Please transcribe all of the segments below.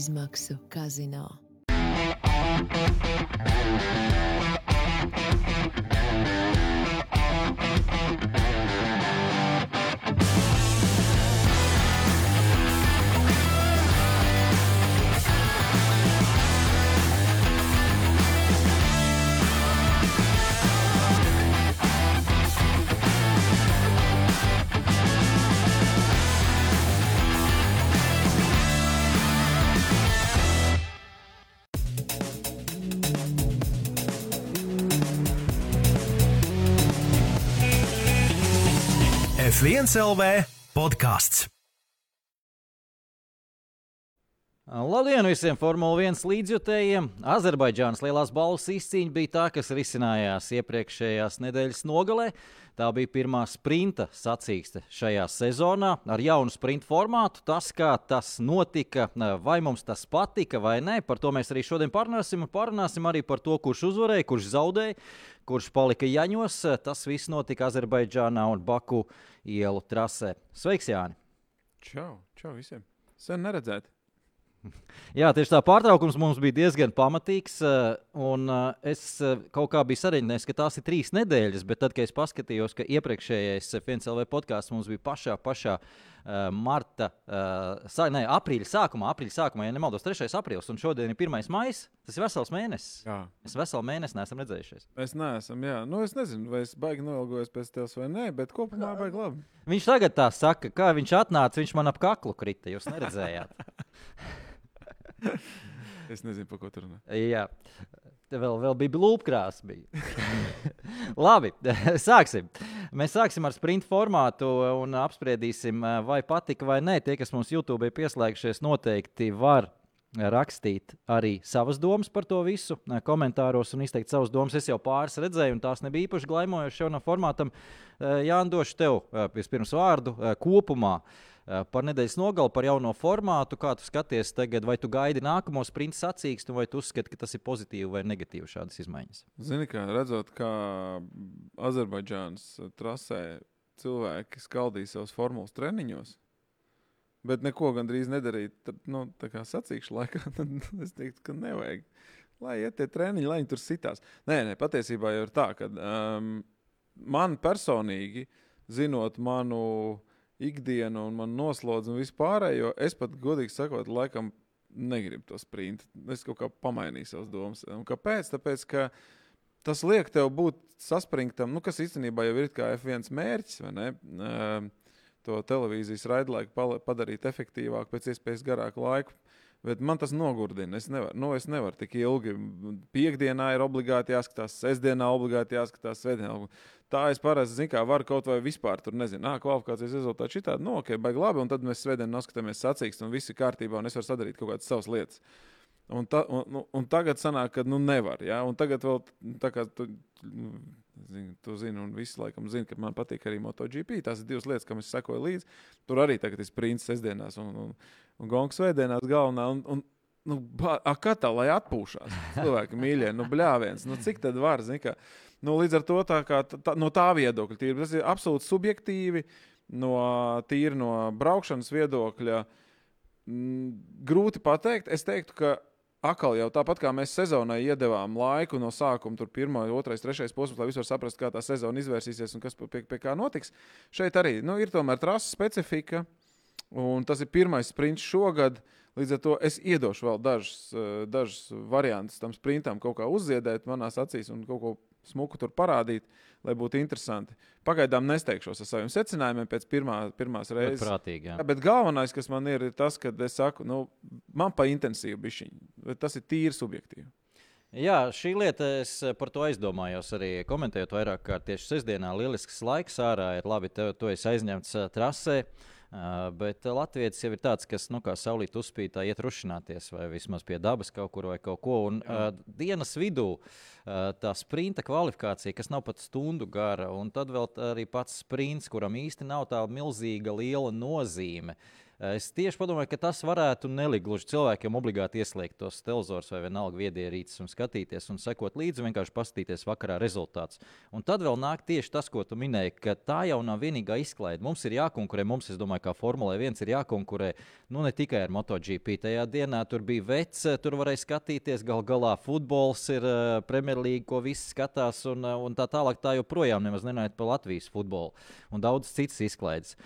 Bismarck sur Casino. F1 LV podkāsts. Labdien visiem Formule 1 līdzjutējiem! Azerbaidžānas lielās balvas izcīņa bija tā, kas risinājās iepriekšējās nedēļas nogalē. Tā bija pirmā sprinta sacīkste šajā sezonā ar jaunu sprinta formātu. Tas, kā tas notika, vai mums tas patika vai nē, par to mēs arī šodien parunāsim. Parunāsim arī par to, kurš uzvarēja, kurš zaudēja, kurš palika Jaņos. Tas viss notika Azerbaidžānā un Baku ielu trasē. Sveiks, Jāni! Čau, čau visiem! Sen neredzēt! Jā, tieši tā pārtraukums mums bija diezgan pamatīgs. Un es kaut kā biju sarunājis, ka tās ir trīs nedēļas, bet tad, kad es paskatījos, ka iepriekšējais FNCLV podkāsts mums bija pašā, pašā marta, sā, ne, aprīļa sākumā, aprīļa sākumā, ja nemaldos, 3. aprīlis, un šodien ir 1. maija. Tas ir vesels mēnesis. Jā. Mēs veselu mēnesi neesam redzējušies. Mēs neesam, jā. Nu, es nezinu, vai es baigi noilgojos pēc tevis vai nē, bet kopumā baigi labi. Viņš tagad tā saka, kā viņš atnāca, viņš man ap kaklu krita. Jūs neredzējāt. Es nezinu, par ko tur runā. Jā, te vēl, vēl bija blūmkrāsa. Labi, sāksim. Mēs sāksim ar sprinta formātu un apspriedīsim, vai patika vai nē. Tie, kas mums YouTube ir pieslēgšies, noteikti var rakstīt arī savas domas par to visu, komentāros un izteikt savas domas. Es jau pāris redzēju, un tās nebija īpaši glaimojošas jaunam formātam. Jā, došu tev vispirms vārdu kopumā. Par nedēļas nogali, par jauno formātu, kā tu skaties tagad, vai tu gaidi nākamo sprinta sacīkstu, vai tu uzskati, ka tas ir pozitīvi vai negatīvi šādas izmaiņas? Zini, kā redzot, kā Azerbaidžānas trasē cilvēki skaldīja savus formulas treniņos, bet neko gandrīz nedarīt, tad, nu, tā kā sacīkšu laikā, tad es teiktu, ka nevajag. Lai iet tie treniņi, lai viņi tur sitās. Nē, nē, patiesībā jau ir tā, ka um, man personīgi, zinot manu ikdienu un man noslodz un vispārējo, es pat godīgi sakot, laikam negribu to sprintu. Es kaut kā pamainīju savas domas. Un kāpēc? Tāpēc, ka tas liek tev būt saspringtam, nu, kas īstenībā jau ir kā F1 mērķis, vai ne? Uh, to televīzijas raidlaiku padarīt efektīvāku, pēc iespējas garāku laiku. Bet man tas nogurdina. Es nevaru, nu, es nevaru tik ilgi. Piektdienā ir obligāti jāskatās, sestdienā obligāti jāskatās, svētdienā. Tā es parasti zinu, kā var kaut vai vispār tur nezinu, ah, kvalifikācijas rezultāti šitādi, nu, ok, baigi labi, un tad mēs svētdien noskatāmies sacīkst, un viss ir kārtībā, un es varu sadarīt kaut kādas savas lietas. Un, ta, un, un, un tagad sanāk, ka nu, nevar. Ja? Un tagad vēl tā kā tu, zini, tu zini, un visi laikam zina, ka man patīk arī MotoGP. Tās ir divas lietas, kam es sekoju līdzi. Tur arī tagad ir sprints sestdienās un, un, un gongs svētdienās galvenā. Un, un, Nu, kā tā, lai atpūšās? Cilvēki mīļie, nu, bļāviens. Nu, cik tad var? Zini, ka, nu, līdz ar to tā, kā, tā, no tā viedokļa tīri, tas ir absolūti subjektīvi. No tīri no braukšanas viedokļa m, grūti pateikt. Es teiktu, ka atkal jau tāpat kā mēs sezonai iedavām laiku no sākuma, tur pirmā, otrais, trešais posms, lai vispār saprastu, kā tā sezona izvērsīsies un kas pie, pie kā notiks. Šeit arī nu, ir tomēr trases specifika, un tas ir pirmais sprints šogad. Līdz ar to es iedošu vēl dažus, dažus variantus tam sprintam, kaut kā uzziedēt manās acīs un kaut ko smuku tur parādīt, lai būtu interesanti. Pagaidām nesteigšos ar saviem secinājumiem pēc pirmā, pirmās reizes. Prātīgi, jā. Bet galvenais, kas man ir, ir tas, ka es saku, nu, man pa intensīvu bišķiņu. Tas ir tīri subjektīvi. Jā, šī lieta, es par to aizdomājos arī komentējot vairāk kārt. Tieši sestdienā lielisks laiks ārā ir labi, tu esi aizņemts trasē. Uh, bet Latvijas jau ir tāds, kas, nu, kā saulīt uzspīd, iet rušināties, vai vismaz pie dabas kaut kur vai kaut ko. Un uh, dienas vidū tā sprinta kvalifikācija, kas nav pat stundu gara, un tad vēl arī pats sprints, kuram īsti nav tā milzīga liela nozīme. Es tieši padomāju, ka tas varētu nelikt gluži cilvēkiem obligāti ieslēgt tos televizors vai vienalga viedierīces un skatīties un sekot līdzi, vienkārši paskatīties vakarā rezultātus. Un tad vēl nāk tieši tas, ko tu minēji, ka tā jau nav vienīgā izklaide. Mums ir jākonkurē, mums, es domāju, kā Formulē 1 ir jākonkurē nu, ne tikai ar MotoGP. Tajā dienā tur bija vecs, tur varēja skatīties, gal galā futbols ir uh, Premjerlīga, ko visi skatās, un, un tā tālāk. Tā joprojām nemaz nenāja par Latvijas futbolu un daudz citas izklaides.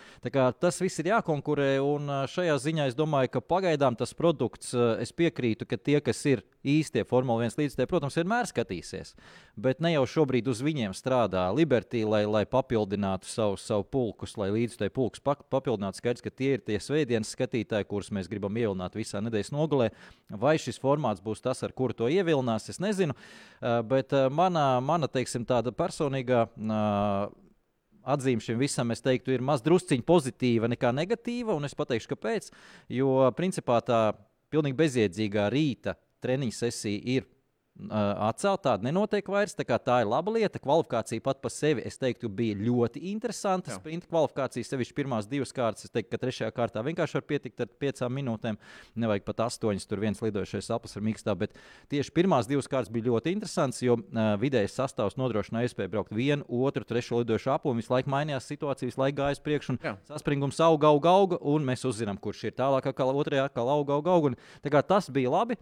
Tas viss ir jākonkurē. Un, Un šajā ziņā es domāju, ka pagaidām tas produkts, es piekrītu, ka tie, kas ir īstie Formule 1 līdzekļi, protams, vienmēr skatīsies. Bet ne jau šobrīd uz viņiem strādā Liberty, lai, lai papildinātu savu, savu pulkus, lai līdzekļu pulkus papildinātu. Skaidrs, ka tie ir tie svētdienas skatītāji, kurus mēs gribam ievilināt visā nedēļas nogalē. Vai šis formāts būs tas, ar kuru to ievilinās, es nezinu. Bet mana, mana teiksim, tāda personīgā atzīme šim visam, es teiktu, ir mazdrusciņa pozitīva nekā negatīva. Un es pateikšu, kāpēc. Jo principā tā pilnīgi bezjēdzīgā rīta treniņa sesija ir atcelt. Tāda nenotiek vairs. Tā, tā ir laba lieta. Kvalifikācija pat par sevi, es teiktu, bija ļoti interesanta. Jā. Sprinta kvalifikācija, sevišķi pirmās divas kārtas. Es teiktu, ka trešajā kārtā vienkārši var pietikt ar piecām minūtēm. Nevajag pat astoņas, tur viens lidojošais aplis ar mīkstā. Bet tieši pirmās divas kārtas bija ļoti interesantas, jo uh, vidējais sastāvs nodrošināja iespēju braukt vienu, otru, trešo lidojošu apli. Visu laiku mainījās situācija, visu laiku gāja uz priekšu. Saspringums auga, auga, auga, un mēs uzzinām, kurš ir tālāk, kā otrajā, kā auga, auga, auga. Tas bija labi.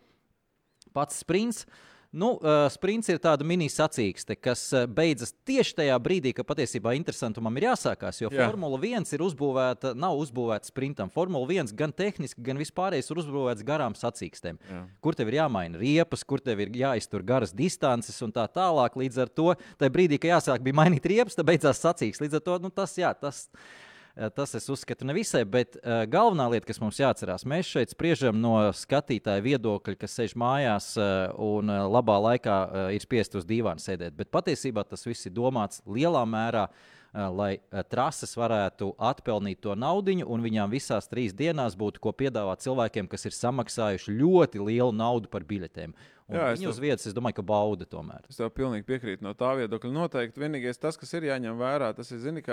Pats sprints. Uh, Nu, uh, sprints ir tāda mini-sacīkste, kas uh, beidzas tieši tajā brīdī, kad patiesībā interesantumam ir jāsākās. Jo Jā. Formula 1 ir uzbūvēta, nav uzbūvēta sprintam. Formula 1 gan tehniski, gan vispārējais ir uzbūvēts garām sacīkstēm, Jā. kur tev ir jāmaina riepas, kur tev ir jāiztur garas distances un tā tālāk. Līdz ar to, tajā brīdī, kad jāsāk bija mainīt riepas, tad beidzās sacīksts. Līdz ar to nu, tas, jā, tas ir Eh, tas es uzskatu nevisai, bet uh, galvenā lieta, kas mums jāatcerās, mēs šeit spriežam no skatītāja viedokļa, kas sēž mājās uh, un labā laikā ir spiests uz dīvāna sēdēt. Bet patiesībā tas viss ir domāts lielā mērā lai trases varētu atpelnīt to naudu, un viņām visās trīs dienās būtu ko piedāvāt cilvēkiem, kas ir samaksājuši ļoti lielu naudu par biļetēm. Jā, viņi uz vietas, es domāju, ka bauda tomēr. Es tev pilnīgi piekrītu no tā viedokļa. Noteikti vienīgais tas, kas ir jāņem vērā, tas ir zini,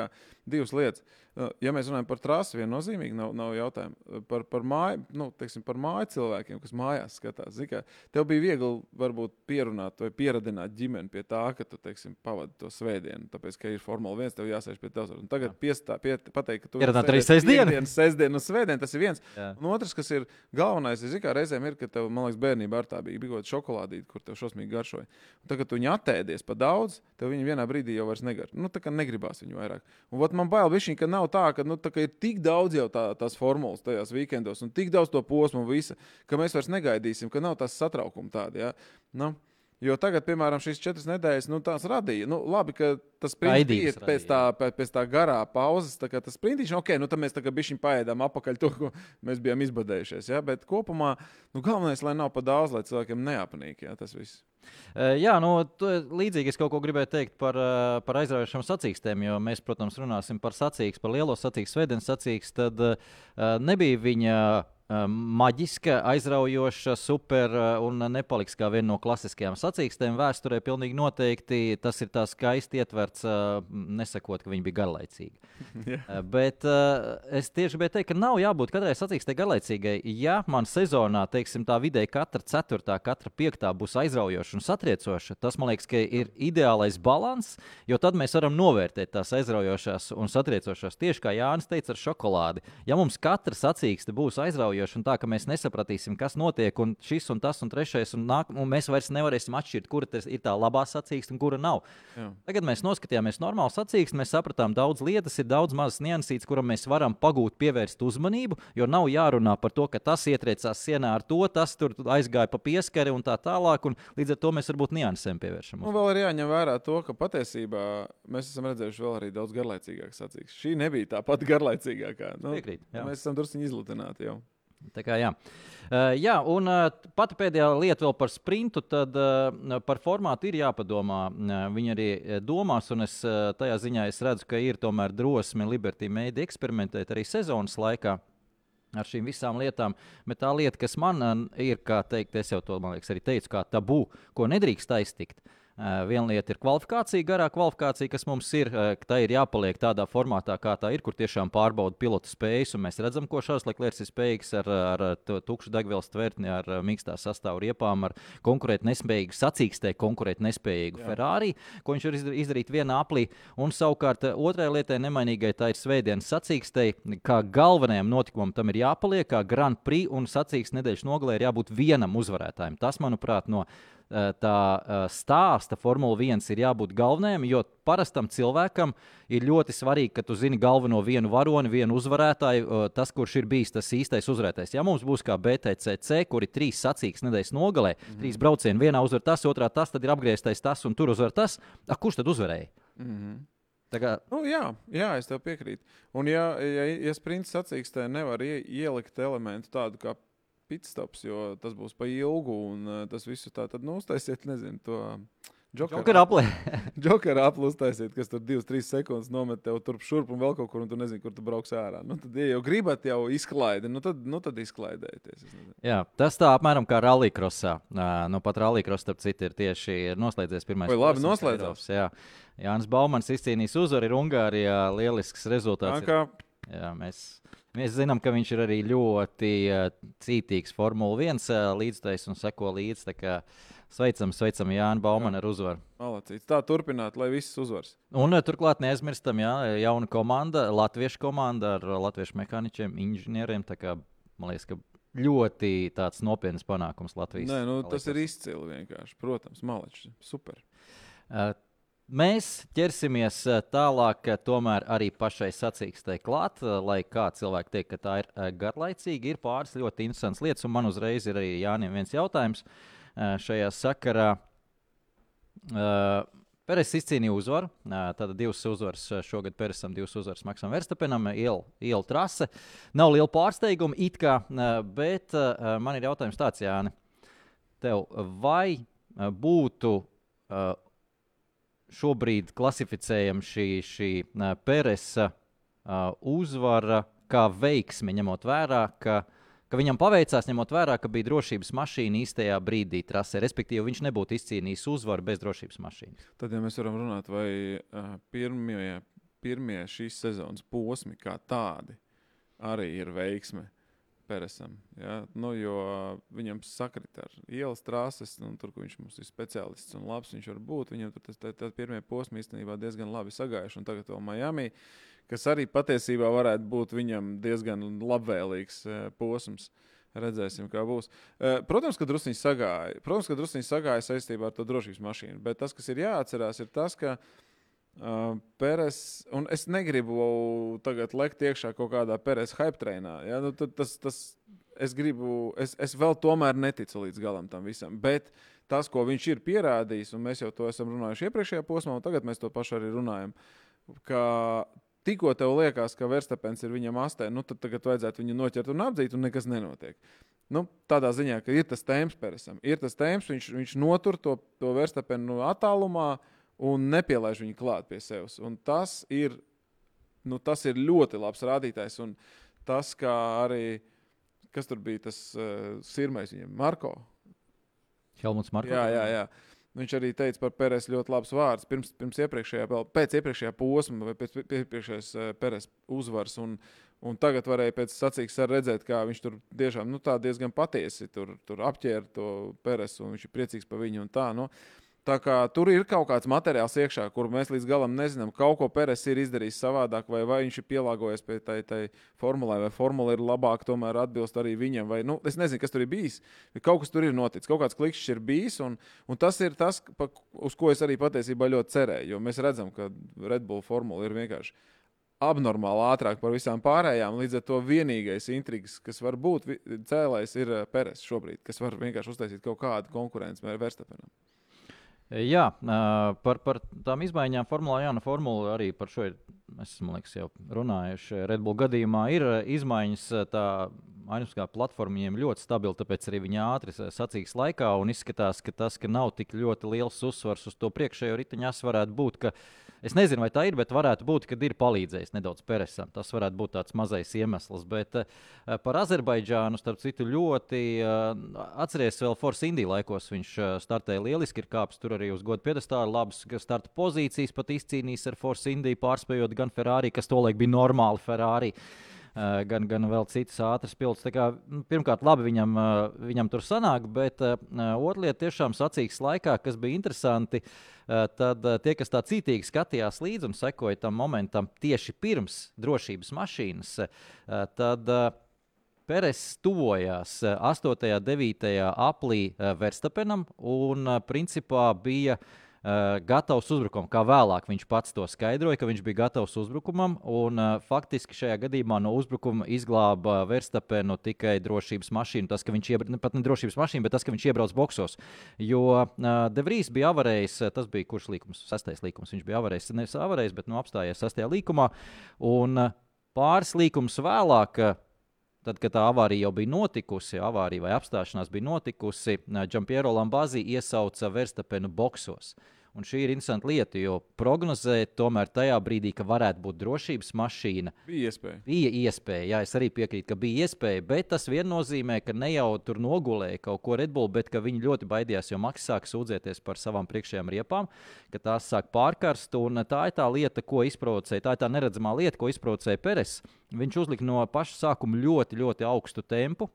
divas lietas. Uh, ja mēs runājam par trasi, viennozīmīgi nav, nav jautājumu. Uh, par, par, māju, nu, teiksim, par māju cilvēkiem, kas mājās skatās. Zini, kā, tev bija viegli varbūt pierunāt vai pieradināt ģimeni pie tā, ka tu teiksim, pavadi to svētdienu, tāpēc, ka ir Formula 1, tev jāsēž pie tevis. Tagad piestā, pie, pateikt, ka tu ir arī sestdiena. Sestdiena un svētdiena, tas ir viens. Jā. Un otrs, kas ir galvenais, ir, kā reizēm ir, ka tev, man liekas, bērnībā ar tā bija, bija šokolādīte, kur tev šausmīgi garšoja. Un tagad, kad viņi attēdies pa daudz, tev viņi vienā brīdī jau vairs negar. Nu, tā kā negribās viņu vairāk. Un vat, man bail, bišķiņ, ka nav tā, ka nu, tā, ka ir tik daudz jau tā, tās formulas tajās weekendos un tik daudz to posmu un visa, ka mēs vairs negaidīsim, ka nav tās satraukuma tāda. Ja? Nu, Jo tagad, piemēram, šīs četras nedēļas, nu, tās radīja. Nu, labi, ka tas bija pēc tā, pēc tā garā pauzes. Tā tas sprintiņš, ok, nu, tad mēs tā kā bišķiņ paēdām apakaļ to, ko mēs bijām izbadējušies. Ja? Bet kopumā, nu, galvenais, lai nav pa daudz, lai cilvēkiem neapnīk ja? tas viss. Jā, nu, līdzīgi es kaut ko gribēju teikt par, par aizraujošām sacīkstēm, jo mēs, protams, runāsim par sacīkstu, par lielo sacīkstu, svētdienas sacīkstu. Tad uh, nebija viņa maģiska, aizraujoša, super un nepaliks kā viena no klasiskajām sacīkstēm. Vēsturē pilnīgi noteikti tas ir tā skaisti ietverts, nesakot, ka viņi bija garlaicīgi. yeah. Bet es tieši gribēju teikt, ka nav jābūt katrai sacīkstei garlaicīgai. Ja man sezonā, teiksim, tā vidēji katra ceturtā, katra piektā būs aizraujoša un satriecoša, tas man liekas, ka ir ideālais balans, jo tad mēs varam novērtēt tās aizraujošās un satriecošās. Tieši kā Jānis teica ar šokolādi. Ja mums katra sacīkste būs aizraujoša, aizraujoši un tā, ka mēs nesapratīsim, kas notiek, un šis un tas un trešais, un, nāk, un mēs vairs nevarēsim atšķirt, kura ir tā labā sacīksta un kura nav. Jā. Tagad mēs noskatījāmies normāli sacīkstu, mēs sapratām daudz lietas, ir daudz mazas niansītas, kuram mēs varam pagūt, pievērst uzmanību, jo nav jārunā par to, ka tas ietriecās sienā ar to, tas tur aizgāja pa pieskari un tā tālāk, un līdz ar to mēs varbūt niansēm pievēršam. Un vēl ir jāņem vērā to, ka patiesībā mēs esam redzējuši vēl arī daudz garlaicīgākas sacīkstes. Šī nebija tā pati garlaicīgākā. Nu, Piekrīt, jā. mēs esam drusku izlutināti jau. Tā kā, jā. Uh, jā, un uh, pati pēdējā lieta vēl par sprintu, tad uh, par formātu ir jāpadomā. Uh, viņi arī domās, un es uh, tajā ziņā es redzu, ka ir tomēr drosme Liberty Media eksperimentēt arī sezonas laikā. Ar šīm visām lietām, bet tā lieta, kas man ir, kā teikt, es jau to liekas, arī teicu, kā tabū, ko nedrīkst aiztikt, Uh, viena lieta ir kvalifikācija, garā kvalifikācija, kas mums ir. Uh, tā ir jāpaliek tādā formātā, kā tā ir, kur tiešām pārbauda pilotu spējas. Mēs redzam, ko Šārs Leclerc ir spējīgs ar, ar tukšu degvielas tvertni, ar mīkstā sastāvā riepām, ar konkurēt nespējīgu sacīkstē, konkurēt nespējīgu Jā. Ferrari, ko viņš var izdarīt vienā aplī. Un savukārt otrajai lietai nemainīgai tā ir svētdienas sacīkstē, kā galvenajam notikumam tam ir jāpaliek, kā Grand Prix un sacīksts nedēļas nogalē ir jābūt vienam uzvarētājam. Tas, manuprāt, no Eh, tā eh, stāsta Formula 1 ir jābūt galvenajam, jo parastam cilvēkam ir ļoti svarīgi, ka tu zini galveno vienu varoni, vienu uzvarētāju, eh, tas, kurš ir bijis tas īstais uzvarētājs. Ja mums būs kā BTCC, kur ir trīs sacīks nedēļas nogalē, mm -hmm. trīs braucieni, vienā uzvar tas, otrā tas, tad ir apgrieztais tas un tur uzvar tas, A, kurš tad uzvarēja? Mm -hmm. Kā... Nu, jā, jā, es tev piekrītu. Un, ja, ja, ja sprints sacīkstē nevar ie, ielikt elementu tādu kā pitstops, jo tas būs pa ilgu. Un uh, tas viss tā tad nu, uztaisiet, nezinu, to. Joker aplē. Joker aplē uztaisīt, kas tur 2-3 sekundes nomet tev turp šurp un vēl kaut kur, un tu nezini, kur tu brauks ārā. Nu, tad, ja jau gribat jau izklaidi, nu tad, nu, tad izklaidēties. Jā, tas tā apmēram kā rallycrossā. Nu, pat rallycross, starp citu, ir tieši ir noslēdzies pirmais. Vai labi noslēdzās? Jā. Jānis Baumans izcīnījis uzvaru, ir Ungārijā lielisks rezultāts. Tā kā... Jā, mēs Mēs zinām, ka viņš ir arī ļoti uh, cītīgs Formule 1 uh, līdztais un seko līdzi. Sveicam, sveicam Jānu Baumanu ar uzvaru. Malacīts. Tā turpināt, lai viss uzvaras. Un uh, turklāt neaizmirstam, jā, jauna komanda, latviešu komanda ar latviešu mehāniķiem, inženieriem. Kā, man liekas, ka ļoti tāds nopietns panākums Latvijas. Nē, nu, tas ir izcili vienkārši. Protams, malečs. Super. Uh, Mēs ķersimies eh, tālāk, eh, tomēr arī pašai sacīkstei klāt, eh, lai kā cilvēki teikt, ka tā ir garlaicīga. Ir pāris ļoti interesants lietas, un man uzreiz ir arī Jānis viens jautājums šajā sakarā. Peres izcīnīja uzvaru. Tātad divas uzvaras šogad Peresam, divas uzvaras Maksam Verstapenam, iela trase. Nav liela pārsteiguma, it kā, bet man ir jautājums tāds, Jāni, tev vai būtu šobrīd klasificējam šī, šī Peresa uzvara kā veiksmi, ņemot vērā, ka, ka viņam paveicās, ņemot vērā, ka bija drošības mašīna īstajā brīdī trasē. Respektīvi, viņš nebūtu izcīnījis uzvaru bez drošības mašīnas. Tad, ja mēs varam runāt, vai pirmie, pirmie šīs sezonas posmi kā tādi arī ir veiksmi. Peresam. Ja? Nu, jo viņam sakrit ar ielas trāses, un tur, kur viņš mums ir speciālists un labs, viņš var būt. Viņam tur tas tā, tā pirmie posmi īstenībā diezgan labi sagājuši. Un tagad vēl Miami, kas arī patiesībā varētu būt viņam diezgan labvēlīgs uh, posms. Redzēsim, kā būs. Uh, protams, ka druskuļi sagāja. Protams, ka druskuļi sagāja saistībā ar to drošības mašīnu. Bet tas, kas ir jāatcerās, ir tas, ka uh, Uh, Peres, un es negribu tagad lekt iekšā kaut kādā Peres hype treinā. Ja? Nu, tas, tas, es, gribu, es, es vēl tomēr neticu līdz galam tam visam. Bet tas, ko viņš ir pierādījis, un mēs jau to esam runājuši iepriekšējā posmā, un tagad mēs to pašu arī runājam, ka tikko tev liekas, ka Verstapens ir viņam astē, nu, tad tagad vajadzētu viņu noķert un apdzīt, un nekas nenotiek. Nu, tādā ziņā, ka ir tas tēmas Peresam. Ir tas tēmas, viņš, viņš notur to, to Verstapenu attālumā. Uh, un nepielaiž viņu klāt pie sevis. Un tas ir, nu, tas ir ļoti labs rādītājs. Un tas, kā arī, kas tur bija tas uh, sirmais viņam, Marko. Helmuts Marko. Jā, jā, jā. Viņš arī teica par Pēres ļoti labs vārds. Pirms, pirms iepriekšējā, pēc iepriekšējā posma vai pēc iepriekšējās uh, Pēres uzvaras. Un, un tagad varēja pēc sacīks redzēt, kā viņš tur tiešām nu, diezgan patiesi tur, tur apķēra to Pēres un viņš ir priecīgs par viņu. Tā, nu, uh, Tā kā tur ir kaut kāds materiāls iekšā, kur mēs līdz galam nezinām, kaut ko Pēters ir izdarījis savādāk, vai, vai viņš ir pielāgojies pie tai, tai formulai, vai formula ir labāka, tomēr atbilst arī viņam. Vai, nu, es nezinu, kas tur ir bijis. Kaut kas tur ir noticis, kaut kāds klikšķis ir bijis, un, un tas ir tas, pa, uz ko es arī patiesībā ļoti cerēju. Jo mēs redzam, ka Red Bull formula ir vienkārši abnormāli ātrāk par visām pārējām. Līdz ar to vienīgais intrigas, kas var būt cēlājs, ir Pēters šobrīd, kas var vienkārši uztaisīt kaut kādu konkurenci Verstapenam. Jā, par, par tām izmaiņām formulā, jā, no formula arī par šo ir, es, man liekas, jau runājuši. Red Bull gadījumā ir izmaiņas tā Ainiskā platforma viņiem ļoti stabila, tāpēc arī viņi ātri sacīks laikā. Un izskatās, ka tas, ka nav tik ļoti liels uzsvars uz to priekšējo riteņas, varētu būt. Es nezinu, vai tā ir, bet varētu būt, ka ir palīdzējis nedaudz Peresam. Tas varētu būt tāds mazais iemesls. Bet uh, par Azerbaidžānu, starp citu, ļoti uh, atcerieties, vēl Force Indija laikos viņš uh, startēja lieliski, ir kāpis tur arī uz godu piedestālu, labas starta pozīcijas, pat izcīnījis ar Force Indiju, pārspējot gan Ferrari, kas tolaik bija normāli Ferrari. Uh, gan, gan vēl citas ātras pilsētas. Kā, nu, pirmkārt, labi viņam, uh, viņam tur sanāk, bet uh, otrā lieta tiešām sacīks laikā, kas bija interesanti. Tad tie, kas tā cītīgi skatījās līdzi un sekoja tam momentam tieši pirms drošības mašīnas, tad Peres tuvojās 8. un 9. aplī Verstapenam un principā bija uh, gatavs uzbrukumam. Kā vēlāk viņš pats to skaidroja, ka viņš bija gatavs uzbrukumam. Un, uh, faktiski šajā gadījumā no uzbrukuma izglāba Verstapenu tikai drošības mašīna. Tas, ka viņš iebrauc, pat ne drošības mašīna, bet tas, ka viņš iebrauc boxos. Jo uh, Devrīs bija avarējis, tas bija kurš līkums, sastais līkums. Viņš bija avarējis, nevis avarējis, bet nu, apstājies sastajā līkumā. Un pāris līkums vēlāk. Uh, Tad, kad tā avārija jau bija notikusi, avārija vai apstāšanās bija notikusi, Džampiero Lambāzi iesauca Verstapenu boxos. Un šī ir interesanta lieta, jo prognozēt tomēr tajā brīdī, ka varētu būt drošības mašīna. Bija iespēja. Bija iespēja, jā, es arī piekrītu, ka bija iespēja, bet tas vien nozīmē, ka ne jau tur nogulēja kaut ko Red Bull, bet ka viņi ļoti baidījās, jo Maks sāk sūdzēties par savām priekšējām riepām, ka tās sāk pārkarst. Tā ir tā lieta, ko izprovocēja, tā ir tā neredzamā lieta, ko izprovocēja Peres. Viņš uzlika no paša sākuma ļoti, ļoti augstu tempu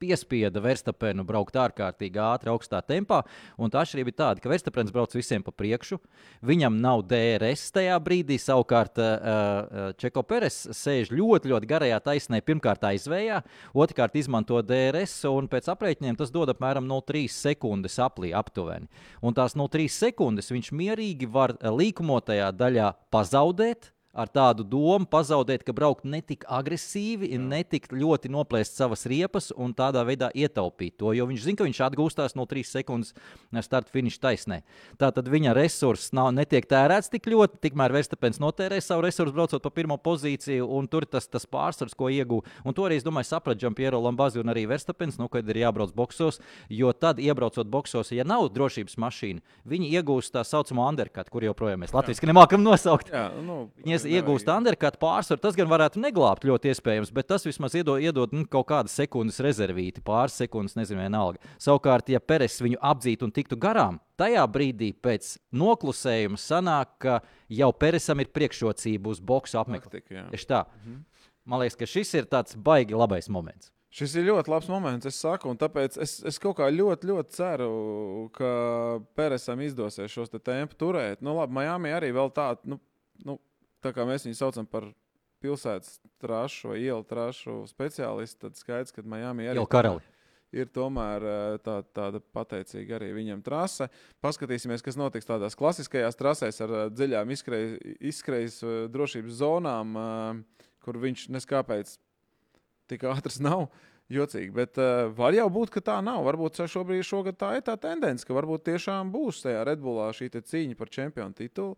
piespieda Verstapenu braukt ārkārtīgi ātri, augstā tempā. Un tā atšķirība ir tāda, ka Verstapens brauc visiem pa priekšu. Viņam nav DRS tajā brīdī. Savukārt uh, Čeko Peres sēž ļoti, ļoti garajā taisnē. Pirmkārt, aizvējā, otrkārt, izmanto DRS, un pēc aprēķiniem tas dod apmēram 0,3 sekundes aplī aptuveni. Un tās 0,3 sekundes viņš mierīgi var līkumotajā daļā pazaudēt ar tādu domu pazaudēt, ka braukt netik agresīvi, Jā. netik ļoti noplēst savas riepas un tādā veidā ietaupīt to. Jo viņš zina, ka viņš atgūstās no 3 sekundes starta finiša taisnē. Tātad viņa resurss nav, netiek tērēts tik ļoti, tikmēr Verstapens notērē savu resursu braucot pa pirmo pozīciju, un tur tas, tas pārsvars, ko iegūta. Un to arī, es domāju, saprata Džampiero Lambazi un arī Verstapens, nu, kad ir jābrauc boxos, jo tad, iebraucot boxos, ja nav drošības mašīna, viņi iegūst tā saucamo undercut, kur joprojām mēs latviešu nemākam nosaukt. Jā, nu, Viņi iegūst undercut pārsvaru. Tas gan varētu neglābt ļoti iespējams, bet tas vismaz iedod, iedod nu, kaut kādu sekundes rezervīti, pāris sekundes, nezinu, vienalga. Savukārt, ja Peres viņu apdzītu un tiktu garām, tajā brīdī pēc noklusējuma sanāk, ka jau Peresam ir priekšrocība uz boxu apmeklēšanu. Tieši tā. Mhm. Man liekas, ka šis ir tāds baigi labais moments. Šis ir ļoti labs moments, es saku, un tāpēc es, es kaut kā ļoti, ļoti ceru, ka Peresam izdosies šos te tempu turēt. Nu, labi, Miami arī vēl tādu, nu, nu, tā kā mēs viņu saucam par pilsētas trašu vai ielu trašu speciālistu, tad skaidrs, ka Miami arī ir tomēr eh, tā, tāda pateicīga arī viņam trase. Paskatīsimies, kas notiks tādās klasiskajās trasēs ar eh, dziļām izskrejas eh, drošības zonām, kur viņš neskāpēc tik ātrs nav. Jocīgi, bet uh, var jau būt, ka tā nav. Varbūt šobrīd šogad tā ir tā tendence, ka varbūt tiešām būs tajā Redbullā šī cīņa par čempionu titulu.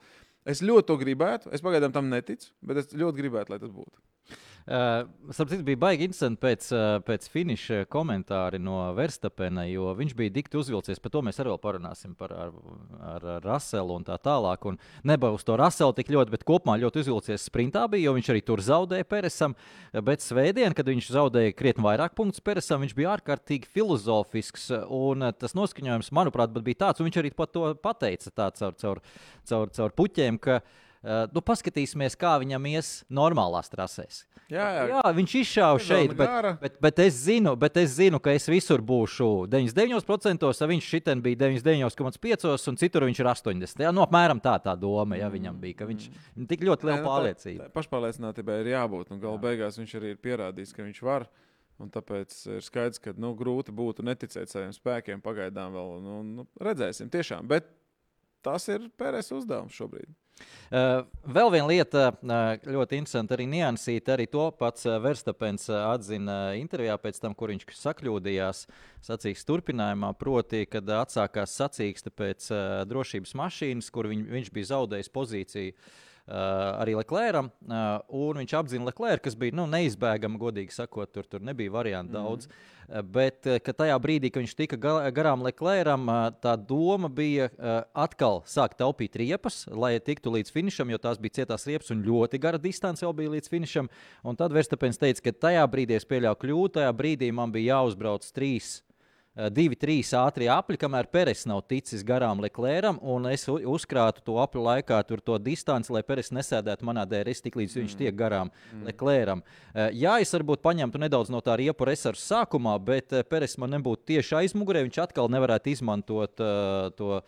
Es ļoti to gribētu. Es pagaidām tam neticu, bet es ļoti gribētu, lai tas būtu. Uh, Sapratu, bija baigi interesanti pēc, uh, pēc finiša komentāri no Verstapena, jo viņš bija dikti uzvilcies. Par to mēs arī parunāsim par ar, ar, ar Raselu un tā tālāk. Un nebija uz to Raselu tik ļoti, bet kopumā ļoti uzvilcies sprintā bija, jo viņš arī tur zaudēja Peresam. Bet svētdien, kad viņš zaudēja krietni vairāk punktus Peresam, viņš bija ārkārtīgi filozofisks. Un tas noskaņojums, manuprāt, bija tāds, un viņš arī pat to pateica tā caur, caur, caur, caur puķiem. Ka, Uh, nu, paskatīsimies, kā viņam ies normālās trasēs. Jā, jā. jā viņš izšāva šeit, bet, bet, bet, es zinu, bet es zinu, ka es visur būšu 99%, ja viņš šitien bija 99,5% un citur viņš ir 80%. Jā, nu, apmēram tā tā doma jā, viņam bija, ka viņš ir tik ļoti liela nu, pārliecība. Pašpārliecinātībai ir jābūt, un galu beigās viņš arī ir pierādījis, ka viņš var. Un tāpēc ir skaidrs, ka nu, grūti būtu neticēt saviem spēkiem. Pagaidām vēl nu, nu, redzēsim, tiešām. Bet tas ir Pēres uzdevums šobrīd. Uh, vēl viena lieta, uh, ļoti interesanta, arī niansīta. Arī to pats uh, Verstapens atzina intervijā pēc tam, kur viņš sakļūdījās sacīksts turpinājumā. Proti, kad atsākās sacīksts pēc drošības mašīnas, kur viņ, viņš bija zaudējis pozīciju arī Leclercam, uh, un viņš apzina Leclerc, kas bija nu, neizbēgami, godīgi sakot, tur, tur nebija variantu mm. daudz. Uh, bet uh, tajā brīdī, kad viņš tika garām Leclercam, uh, tā doma bija atkal sākt taupīt riepas, lai tiktu līdz finišam, jo tās bija cietās riepas un ļoti gara distance jau bija līdz finišam. Un tad Verstapens teica, ka tajā brīdī es pieļauju kļūdu, tajā brīdī man bija jāuzbrauc trīs Eh, divi, trīs ātrie apli, kamēr Peres nav ticis garām Leclercam, un es uzkrātu to apli laikā to distanci, lai Peres nesēdētu manā DRS tik līdz mm. viņš tiek garām mm. Leclercam. Eh, jā, es varbūt paņemtu nedaudz no tā riepu resursu sākumā, bet eh, Peres man nebūtu tieši aizmugurē, viņš atkal nevarētu izmantot uh, to.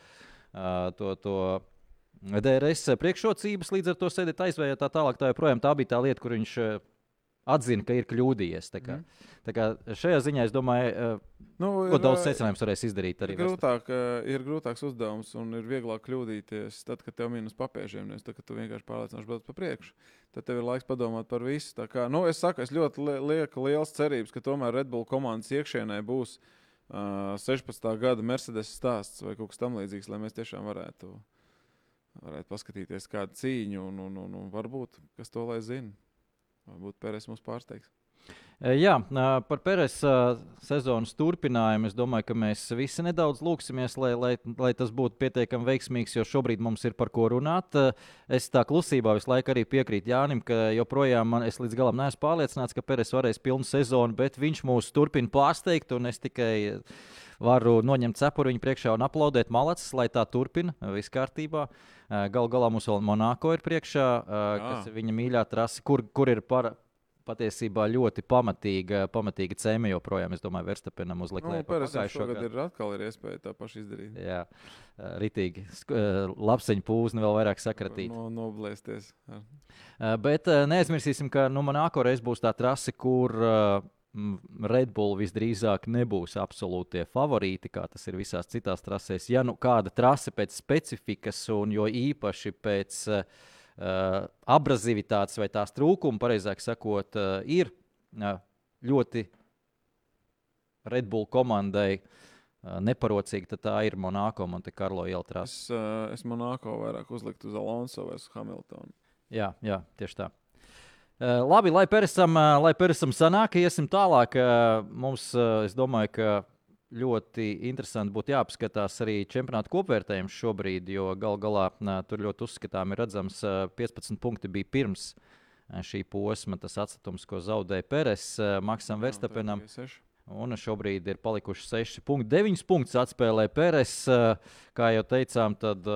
Uh, to, to DRS priekšrocības, līdz ar to sēdēt aizvējā tā tālāk. Tā, joprojām, tā bija tā lieta, kur viņš atzina, ka ir kļūdījies. Tā kā, mm. tā kā šajā ziņā es domāju, uh, nu, ko ir, daudz secinājums varēs izdarīt. Ir, grūtāk, uh, ir grūtāks uzdevums un ir vieglāk kļūdīties tad, kad tev minus papēžiem, nevis tad, kad tu vienkārši pārliecināti brauc pa priekšu. Tad tev ir laiks padomāt par visu. Tā kā, nu, es saku, es ļoti li lieku liels cerības, ka tomēr Red Bull komandas iekšienē būs uh, 16. gada Mercedes stāsts vai kaut kas tamlīdzīgs, lai mēs tiešām varētu, varētu paskatīties kādu cīņu un, un, un, un varbūt kas to lai zina. Varbūt Pēters mums pārsteigs. E, jā, par Pēters sezonas turpinājumu es domāju, ka mēs visi nedaudz lūksimies, lai, lai, lai tas būtu pietiekami veiksmīgs, jo šobrīd mums ir par ko runāt. Es tā klusībā visu laiku arī piekrītu Jānim, ka joprojām man, es līdz galam neesmu pārliecināts, ka Pēters varēs pilnu sezonu, bet viņš mūs turpina pārsteigt, un es tikai varu noņemt cepuru viņa priekšā un aplaudēt malacis, lai tā turpina, viss kārtībā. Galu galā mums vēl Monako ir priekšā, kas ir viņa mīļā trase, kur, kur ir par, patiesībā ļoti pamatīga, pamatīga cēma joprojām. Es domāju, Verstapenam uz Leclerc. Nu, Pagājušā gada ir atkal ir iespēja tā paši izdarīt. Jā, ritīgi. Lapseņu pūzni vēl vairāk sakratīt. No, noblēsties. Bet neaizmirsīsim, ka nu, Monako reiz būs tā trase, kur uh, Red Bull visdrīzāk nebūs absolūtie favorīti, kā tas ir visās citās trasēs. Ja nu kāda trase pēc specifikas, un jo īpaši pēc uh, abrazivitātes vai tās trūkuma, pareizāk sakot, uh, ir uh, ļoti Red Bull komandai uh, neparocīga, tad tā ir Monako Monte Carlo iela trase. Es, es Monako vairāk uzliktu uz Alonso vai uz Hamiltonu. Jā, jā, tieši tā. Uh, labi, lai Peresam, uh, lai Peresam sanāk, iesim tālāk. Uh, mums, es domāju, ka ļoti interesanti būtu jāapskatās arī čempionāta kopvērtējums šobrīd, jo gal galā tur ļoti uzskatām ir redzams 15 punkti bija pirms šī posma, tas atstatums, ko zaudēja Peres Maksam Verstapenam. Un šobrīd ir palikuši 6 punkti. 9 punktus atspēlē Peres. Kā jau teicām, tad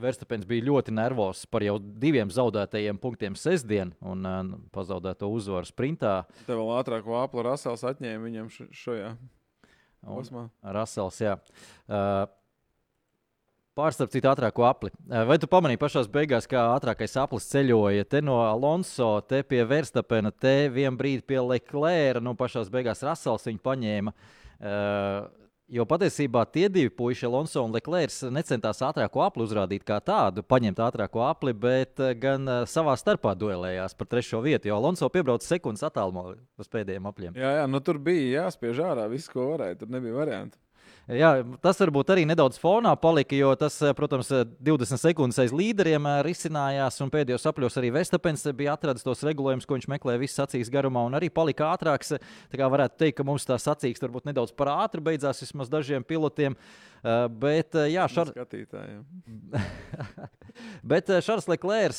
Verstapens bija ļoti nervozs par jau diviem zaudētajiem punktiem sestdien un uh, pazaudēto uzvaru sprintā. Tev vēl ātrāk vāpla Rasels atņēma viņam šajā posmā. Rasels, jā. Uh, Pārstarp citu ātrāko apli. Vai tu pamanīji pašā beigās, kā ātrākais aplis ceļoja? Te no Alonso, te pie Verstapena, te vienā brīdī pie Leclerca, nu pašā beigās Rasels viņu paņēma. Uh, Jo patiesībā tie divi puiši, Alonso un Leclerc, necentās ātrāko apli uzrādīt kā tādu, paņemt ātrāko apli, bet eh, gan eh, savā starpā duelējās par trešo vietu. Jo Alonso piebrauca sekundes attālumā uz pēdējiem apliem. Jā, jā nu tur bija jāspiež ārā viss, ko varēja. Tur nebija variantu. Jā, tas varbūt arī nedaudz fonā palika, jo tas, eh, protams, 20 eh, sekundes aiz līderiem eh, risinājās, un pēdējos apļos arī Vestapens bija atradis tos regulējumus, ko viņš meklēja visas sacīks garumā, un arī palika ātrāks. Tā kā varētu teikt, ka mums tā sacīks varbūt nedaudz par ātri beidzās vismaz dažiem pilotiem. Bet, jā, šar... Bet Šarls Leclerc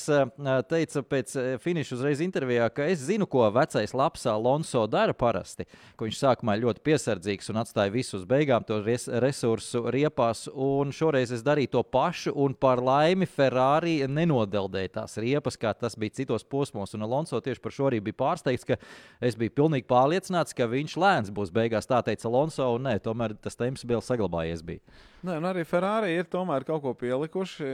teica pēc finiša uzreiz intervijā, ka es zinu, ko vecais labs Alonso dara parasti. Viņš sākumā ļoti piesardzīgs un atstāja visu uz beigām, to res resursu riepās. Un šoreiz es darīju to pašu, un par laimi Ferrari nenodeldēja tās riepas, kā tas bija citos posmos. Un Alonso tieši par šo arī bija pārsteigts, ka es biju pilnīgi pārliecināts, ka viņš lēns būs beigās. Tā teica Alonso, un nē, tomēr tas temps bija saglabājies. Bija. Nē, nu arī Ferrari ir tomēr kaut ko pielikuši,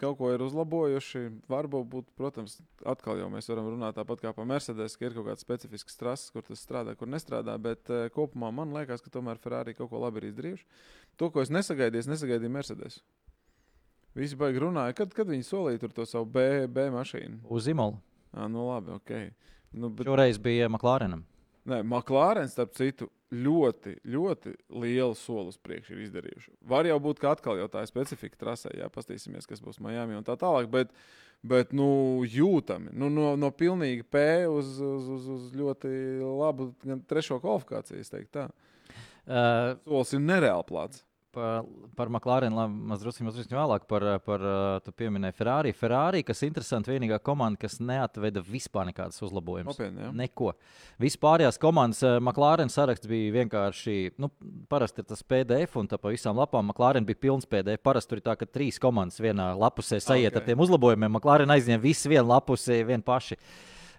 kaut ko ir uzlabojuši. Varbūt, protams, atkal jau mēs varam runāt tāpat kā par Mercedes, ka ir kaut kāds specifisks trases, kur tas strādā, kur nestrādā. Bet uh, kopumā man liekas, ka tomēr Ferrari kaut ko labi ir izdarījuši. To, ko es nesagaidīju, es nesagaidīju Mercedes. Visi baigi runāja, kad, kad viņi solīja to savu B, B mašīnu. Uz Imolu. Ah, nu labi, ok. Nu, bet... Šoreiz bija McLarenam. Nē, McLaren, starp citu, ļoti, ļoti lielu soli uz priekšu ir izdarījuši. Var jau būt, ka atkal jau tā ir specifika trasē, jā, paskatīsimies, kas būs Miami un tā tālāk. Bet, bet nu, jūtami nu, no, no pilnīgi P uz, uz, uz, uz ļoti labu trešo kvalifikāciju. es teiktu tā. Uh, Solis ir nereāli plats. Par, par McLaren mazliet vēlāk par, par uh, tu pieminēji Ferrari. Ferrari, kas ir interesanti, vienīgā komanda, kas neatveda vispār nekādas uzlabojumus. Nopietni, jā. Neko. Vispārējās komandas uh, McLaren saraksts bija vienkārši, nu, parasti ir tas PDF, un tā pa visām lapām McLaren bija pilns PDF. Parasti tur ir tā, ka trīs komandas vienā lapusē sajiet okay. Ok. ar tiem uzlabojumiem. McLaren aizņem visu vienu lapusi, vien paši.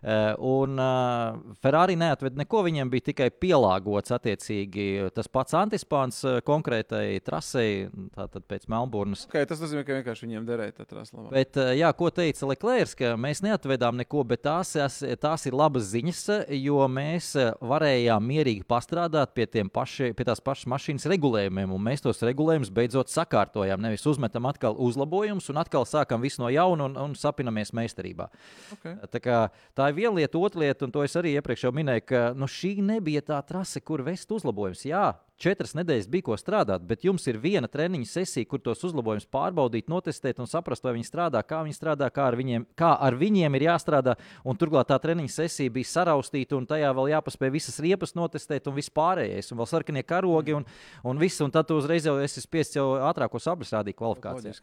Uh, un uh, Ferrari neatveda neko, viņiem bija tikai pielāgots attiecīgi tas pats antispāns uh, konkrētai trasei, tātad pēc Melburnas. Okay, tas nozīmē, ka vienkārši viņiem derēja tā trasa labāk. Bet, jā, ko teica Leclerc, ka mēs neatvedām neko, bet tās, tās ir labas ziņas, jo mēs varējām mierīgi pastrādāt pie, paši, pie tās pašas mašīnas regulējumiem, un mēs tos regulējumus beidzot sakārtojām. Nevis uzmetam atkal uzlabojumus un atkal sākam visu no jauna un, un sapinamies meistarībā. Okay. Tā, kā, tā ir viena lieta, otra lieta, un to es arī iepriekš jau minēju, ka nu, šī nebija tā trase, kur vest uzlabojumus. Jā, četras nedēļas bija ko strādāt, bet jums ir viena treniņa sesija, kur tos uzlabojumus pārbaudīt, notestēt un saprast, vai viņi strādā, kā viņi strādā, kā ar viņiem, kā ar viņiem ir jāstrādā. Un turklāt tā treniņa sesija bija saraustīta, un tajā vēl jāpaspēj visas riepas notestēt, un viss pārējais, un vēl sarkanie karogi, un, un viss. Un tad uzreiz jau esi spiests jau ātrākos abus rādīt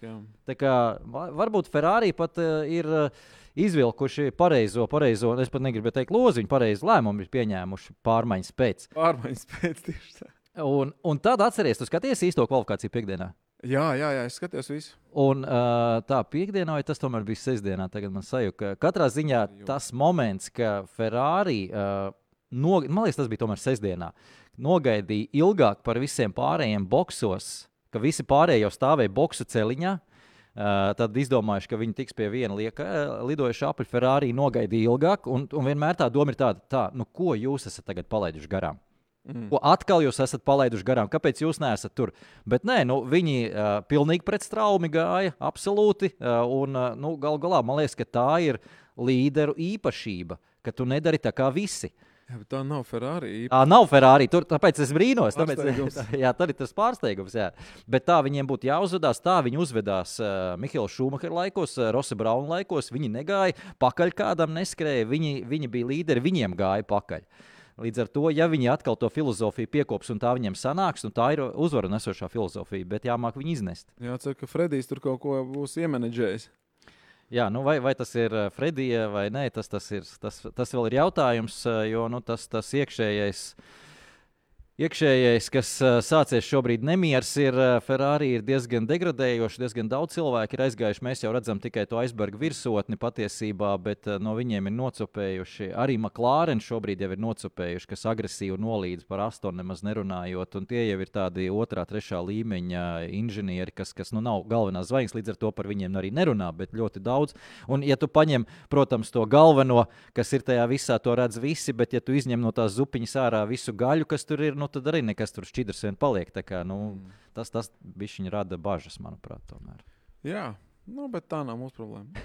jā. Tā kā va- varbūt Ferrari pat uh, ir uh, izvilkuši pareizo, pareizo, es pat negribu teikt, loziņu, pareizo lēmumu ir pieņēmuši pārmaiņas pēc. Pārmaiņas pēc tieši tā. Un, un tad atcerieties, tu skaties īsto kvalifikāciju piekdienā. Jā, jā, jā, es skatījos visu. Un uh, tā piekdienā, vai tas tomēr bija sestdienā, tagad man sajūta, ka katrā ziņā tas moments, ka Ferrari, uh, no, man liekas, tas bija tomēr sestdienā, nogaidīja ilgāk par visiem pārējiem boxos, ka visi pārējie jau stāvēja boxu celiņā. Uh, tad izdomājuši, ka viņi tiks pie viena lieka, uh, lidojuša apli Ferrari, nogaidīja ilgāk. Un, un vienmēr tā doma ir tāda, tā, nu, ko jūs esat tagad palaiduši garām? Mm. Ko atkal jūs esat palaiduši garām? Kāpēc jūs neesat tur? Bet nē, nu, viņi uh, pilnīgi pret straumi gāja, absolūti. Uh, un uh, nu, gal galā man liekas, ka tā ir līderu īpašība, ka tu nedari tā kā visi. Jā, tā nav Ferrari. Tā nav Ferrari, tur, tāpēc es brīnos. Tāpēc, Pārsteigums. jā, tā ir tas pārsteigums. Jā. Bet tā viņiem būtu jāuzvedās. Tā viņi uzvedās uh, Mihaila Šumahera laikos, uh, Rosa Brauna laikos. Viņi negāja pakaļ kādam, neskrēja. Viņi, viņi bija līderi, viņiem gāja pakaļ. Līdz ar to, ja viņi atkal to filozofiju piekops un tā viņiem sanāks, nu tā ir uzvaru nesošā filozofija, bet jāmāk viņu iznest. Jācer, ka Fredijs tur kaut ko būs iemenedžējis. Jā, nu vai, vai tas ir eh, Fredija vai nē, tas, tas, ir, tas, tas vēl ir jautājums, eh, jo nu, tas, tas iekšējais. Iekšējais, kas uh, sācies šobrīd, nemieris ir uh, Ferrari, ir diezgan degradējošs. Diezgan daudz cilvēku ir aizgājuši. Mēs jau redzam tikai to aizberga virsotni patiesībā, bet uh, no viņiem ir nocopējuši. Arī McLaren šobrīd jau ir nocopējuši, kas agresīvi nolīdz par astonu nemaz nerunājot. Un tie jau ir tādi otrā, trešā līmeņa inženieri, kas, kas nu, nav galvenās zvaigznes, līdz ar to par viņiem arī nerunā, bet ļoti daudz. Un, ja tu paņem, protams, to galveno, kas ir tajā visā, to redz visi, bet ja tu izņem no tās zupiņas ārā visu gaļu, kas tur ir, nu, tad arī nekas tur šķidrs vien paliek. Kā, nu, tas tas bišķiņ rada bažas, manuprāt, tomēr. Jā, nu, bet tā nav mūsu problēma.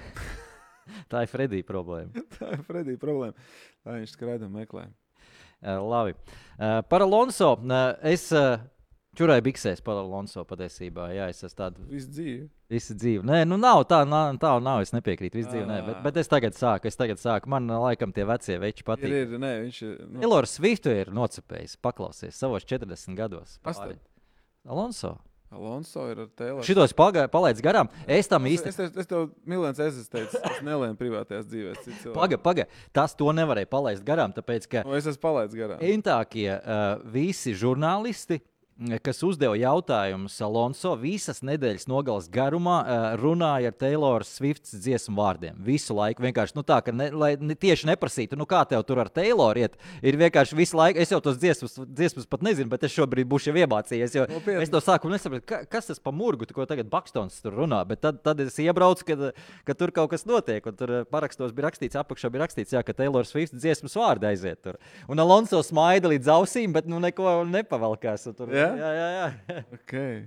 Tā ir Fredija problēma. tā ir Fredija problēma. Tā viņš skraida un meklē. Uh, labi. Uh, par Alonso. Uh, es uh, čurēju biksēs par Alonso patiesībā. Jā, es esmu tāds Visu dzīvi. Visu dzīvi. Nē, nu nav tā, nav, tā nav. Es nepiekrītu visu dzīvi. Nē, bet, bet es tagad sāku. Es tagad sāku. Man laikam tie vecie veči Ir, patīk. ir, nē, viņš ir. Nu, Taylor Swiftu ir nocepējis, paklausies savos 40 gados. Pastāv. Alonso. Alonso ir ar Taylor. Šitos palaidis garām. Es tam Es, īsti. es, tev- es tev miljonus es teicu, es nelēmu privātajās dzīvēs. citu cilvēku. Pagaid, pagaid. Tas to nevarēja palaist garām, tāpēc ka Nu, es esmu palaidis garām. entākie uh, visi žurnālisti. Kas uzdeva jautājumus Alonso visas nedēļas nogalas garumā, uh, runāja ar Taylor Swift dziesmu vārdiem. Visu laiku vienkārši nu, tā, ka ne, lai ne, tieši neprasītu, nu, kā tev tur ar Taylor iet. Ir vienkārši visu laiku, es jau tos dziesmas, dziesmas pat nezinu, bet es šobrīd būšu iemācījies. Jo Nopietni. es to sāku nesapratu, ka, kas tas par murgu, ko tagad Bakstons tur runā. Bet tad, tad es iebraucu, kad, kad tur kaut kas notiek. Tur eh, parakstos bija rakstīts, apakšā bija rakstīts, jā, ka Taylor Swift dziesmas vārdi aiziet tur. Un Alonso smaida līdz ausīm, bet nu neko nepavalkās. Tur, Jā? Jā, jā. jā. Okay.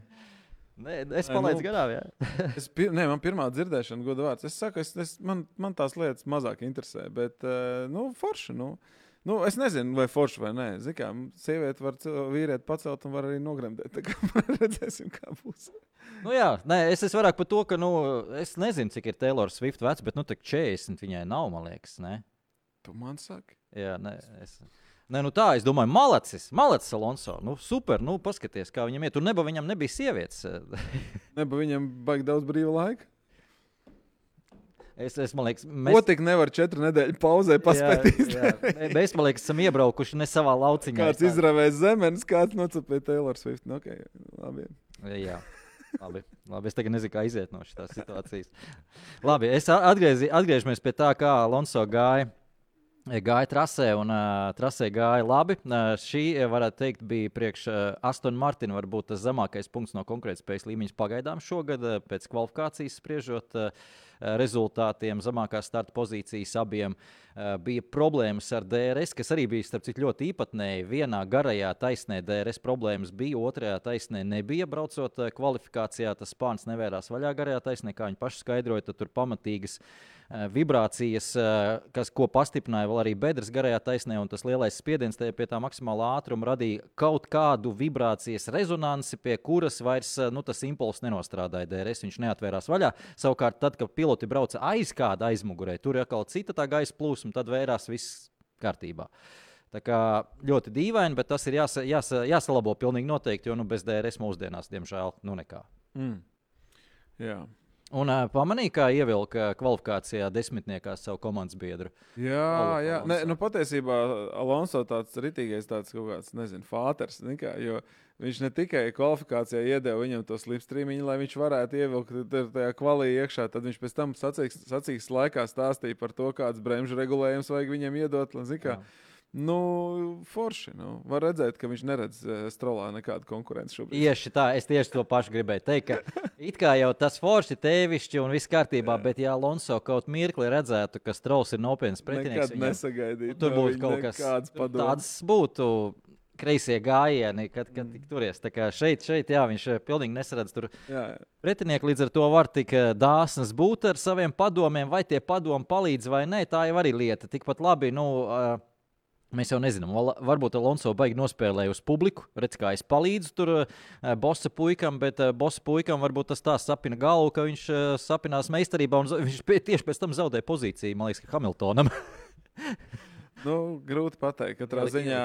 Nē, es palaidu nu- garām. Jā. Es pir, nē, man pirmā dzirdēšana, godu vārds. Es saku, es, es, man, man tās lietas mazāk interesē, bet, uh, nu, forši. Nu, Nu, es nezinu, vai forši vai nē. Zini, kā sieviete var vīrieti pacelt un var arī nogremdēt. Tā kā redzēsim, kā būs. Nu, jā, nē, es esmu vairāk par to, ka nu, es nezinu, cik ir Taylor Swift vecs, bet nu, tā 40 viņai nav, man liekas. Ne? Tu man saki. Jā, nē, es. Nē, nu tā, es domāju, malacis, malacis Alonso. Nu, super, nu, paskaties, kā viņam iet. Tur neba, viņam nebija sievietes. Nebija viņam baigi daudz brīva laika. Es, es liekas, Mēs... Ko tik nevar četru nedēļu pauzē jā. Mēs, man liekas, esam iebraukuši ne savā lauciņā. Kāds izravējis zemes, kāds nocepēja Taylor Swift. Nu, okay, labi. Jā. Labi, labi, es tagad nezinu, kā iziet no šīs situācijas. Labi, es atgriezi, atgriežamies pie tā, kā Alonso gāja. Gāja trasē, un uh, trasē gāja labi. Uh, šī, varētu teikt, bija priekš uh, Aston Martina varbūt tas zemākais punkts no konkurētspējas līmeņa pagaidām šogad, uh, pēc kvalifikācijas spriežot. Uh, rezultātiem, zemākās starta pozīcijas abiem. Uh, bija problēmas ar DRS, kas arī bija citu ļoti īpatnēji. Vienā garajā taisnē DRS problēmas bija, otrajā taisnē nebija. Braucot uh, kvalifikācijā, tas spārns nevērās vaļā garajā taisnē, kā viņi paši skaidroja. Tad tur pamatīgas vibrācijas, kas ko pastiprināja vēl arī bedres garajā taisnē, un tas lielais spiediens pie tā maksimālā ātruma radīja kaut kādu vibrācijas rezonanci, pie kuras vairs nu, tas impulss nenostrādāja DRS. Viņš neatvērās vaļā. Savukārt, tad, kad piloti brauca aiz kāda aizmugurē, tur atkal cita tā gaisa plūsma, tad vērās viss kārtībā. Tā kā ļoti dīvaini, bet tas ir jāsa, jāsa, jāsalabo pilnīgi noteikti, jo nu, bez DRS mūsdienās, diemžēl, nu nekā. Mm. Jā. Un uh, pamanīja, kā ievilka kvalifikācijā desmitniekā savu komandas biedru. Jā, Olo- jā. Alonso. Ne, nu, patiesībā Alonso tāds ritīgais, tāds kaut kāds, nezinu, fāters. zini Kā, jo viņš ne tikai kvalifikācijā iedeva viņam to slipstrīmiņu, lai viņš varētu ievilkt tajā kvalī iekšā, tad viņš pēc tam sacīks, sacīks laikā stāstīja par to, kāds bremžu regulējums vajag viņam iedot. lai. Nu, forši. Nu, var redzēt, ka viņš neredz eh, strolā nekādu konkurenci šobrīd. Tieši tā, es tieši to pašu gribēju teikt. Ka it kā jau tas forši tevišķi un viss kārtībā, jā. bet ja Alonso kaut mirkli redzētu, ka Strauss ir nopietns pretinieks, Nekad viņam- nesagaidīt. tur no būtu kaut kas padoms. tāds būtu. Kreisie gājieni, kad, kad tik turies. Tā kā šeit, šeit jā, viņš eh, pilnīgi nesaredz tur Jā, jā. Pretinieki līdz ar to var tik eh, dāsnas būt ar saviem padomiem, vai tie padomi palīdz vai nē. Tā jau arī lieta. Tikpat labi, nu, uh, mēs jau nezinām. Varbūt Alonso baigi nospēlēja uz publiku, redz, kā es palīdzu tur uh, bosa puikam, bet uh, bosa puikam varbūt tas tā sapina galvu, ka viņš uh, sapinās meistarībā un viņš tieši pēc tam zaudē pozīciju, man liekas, ka Hamiltonam. Nu, grūti pateikt. Katrā Ielika- ziņā,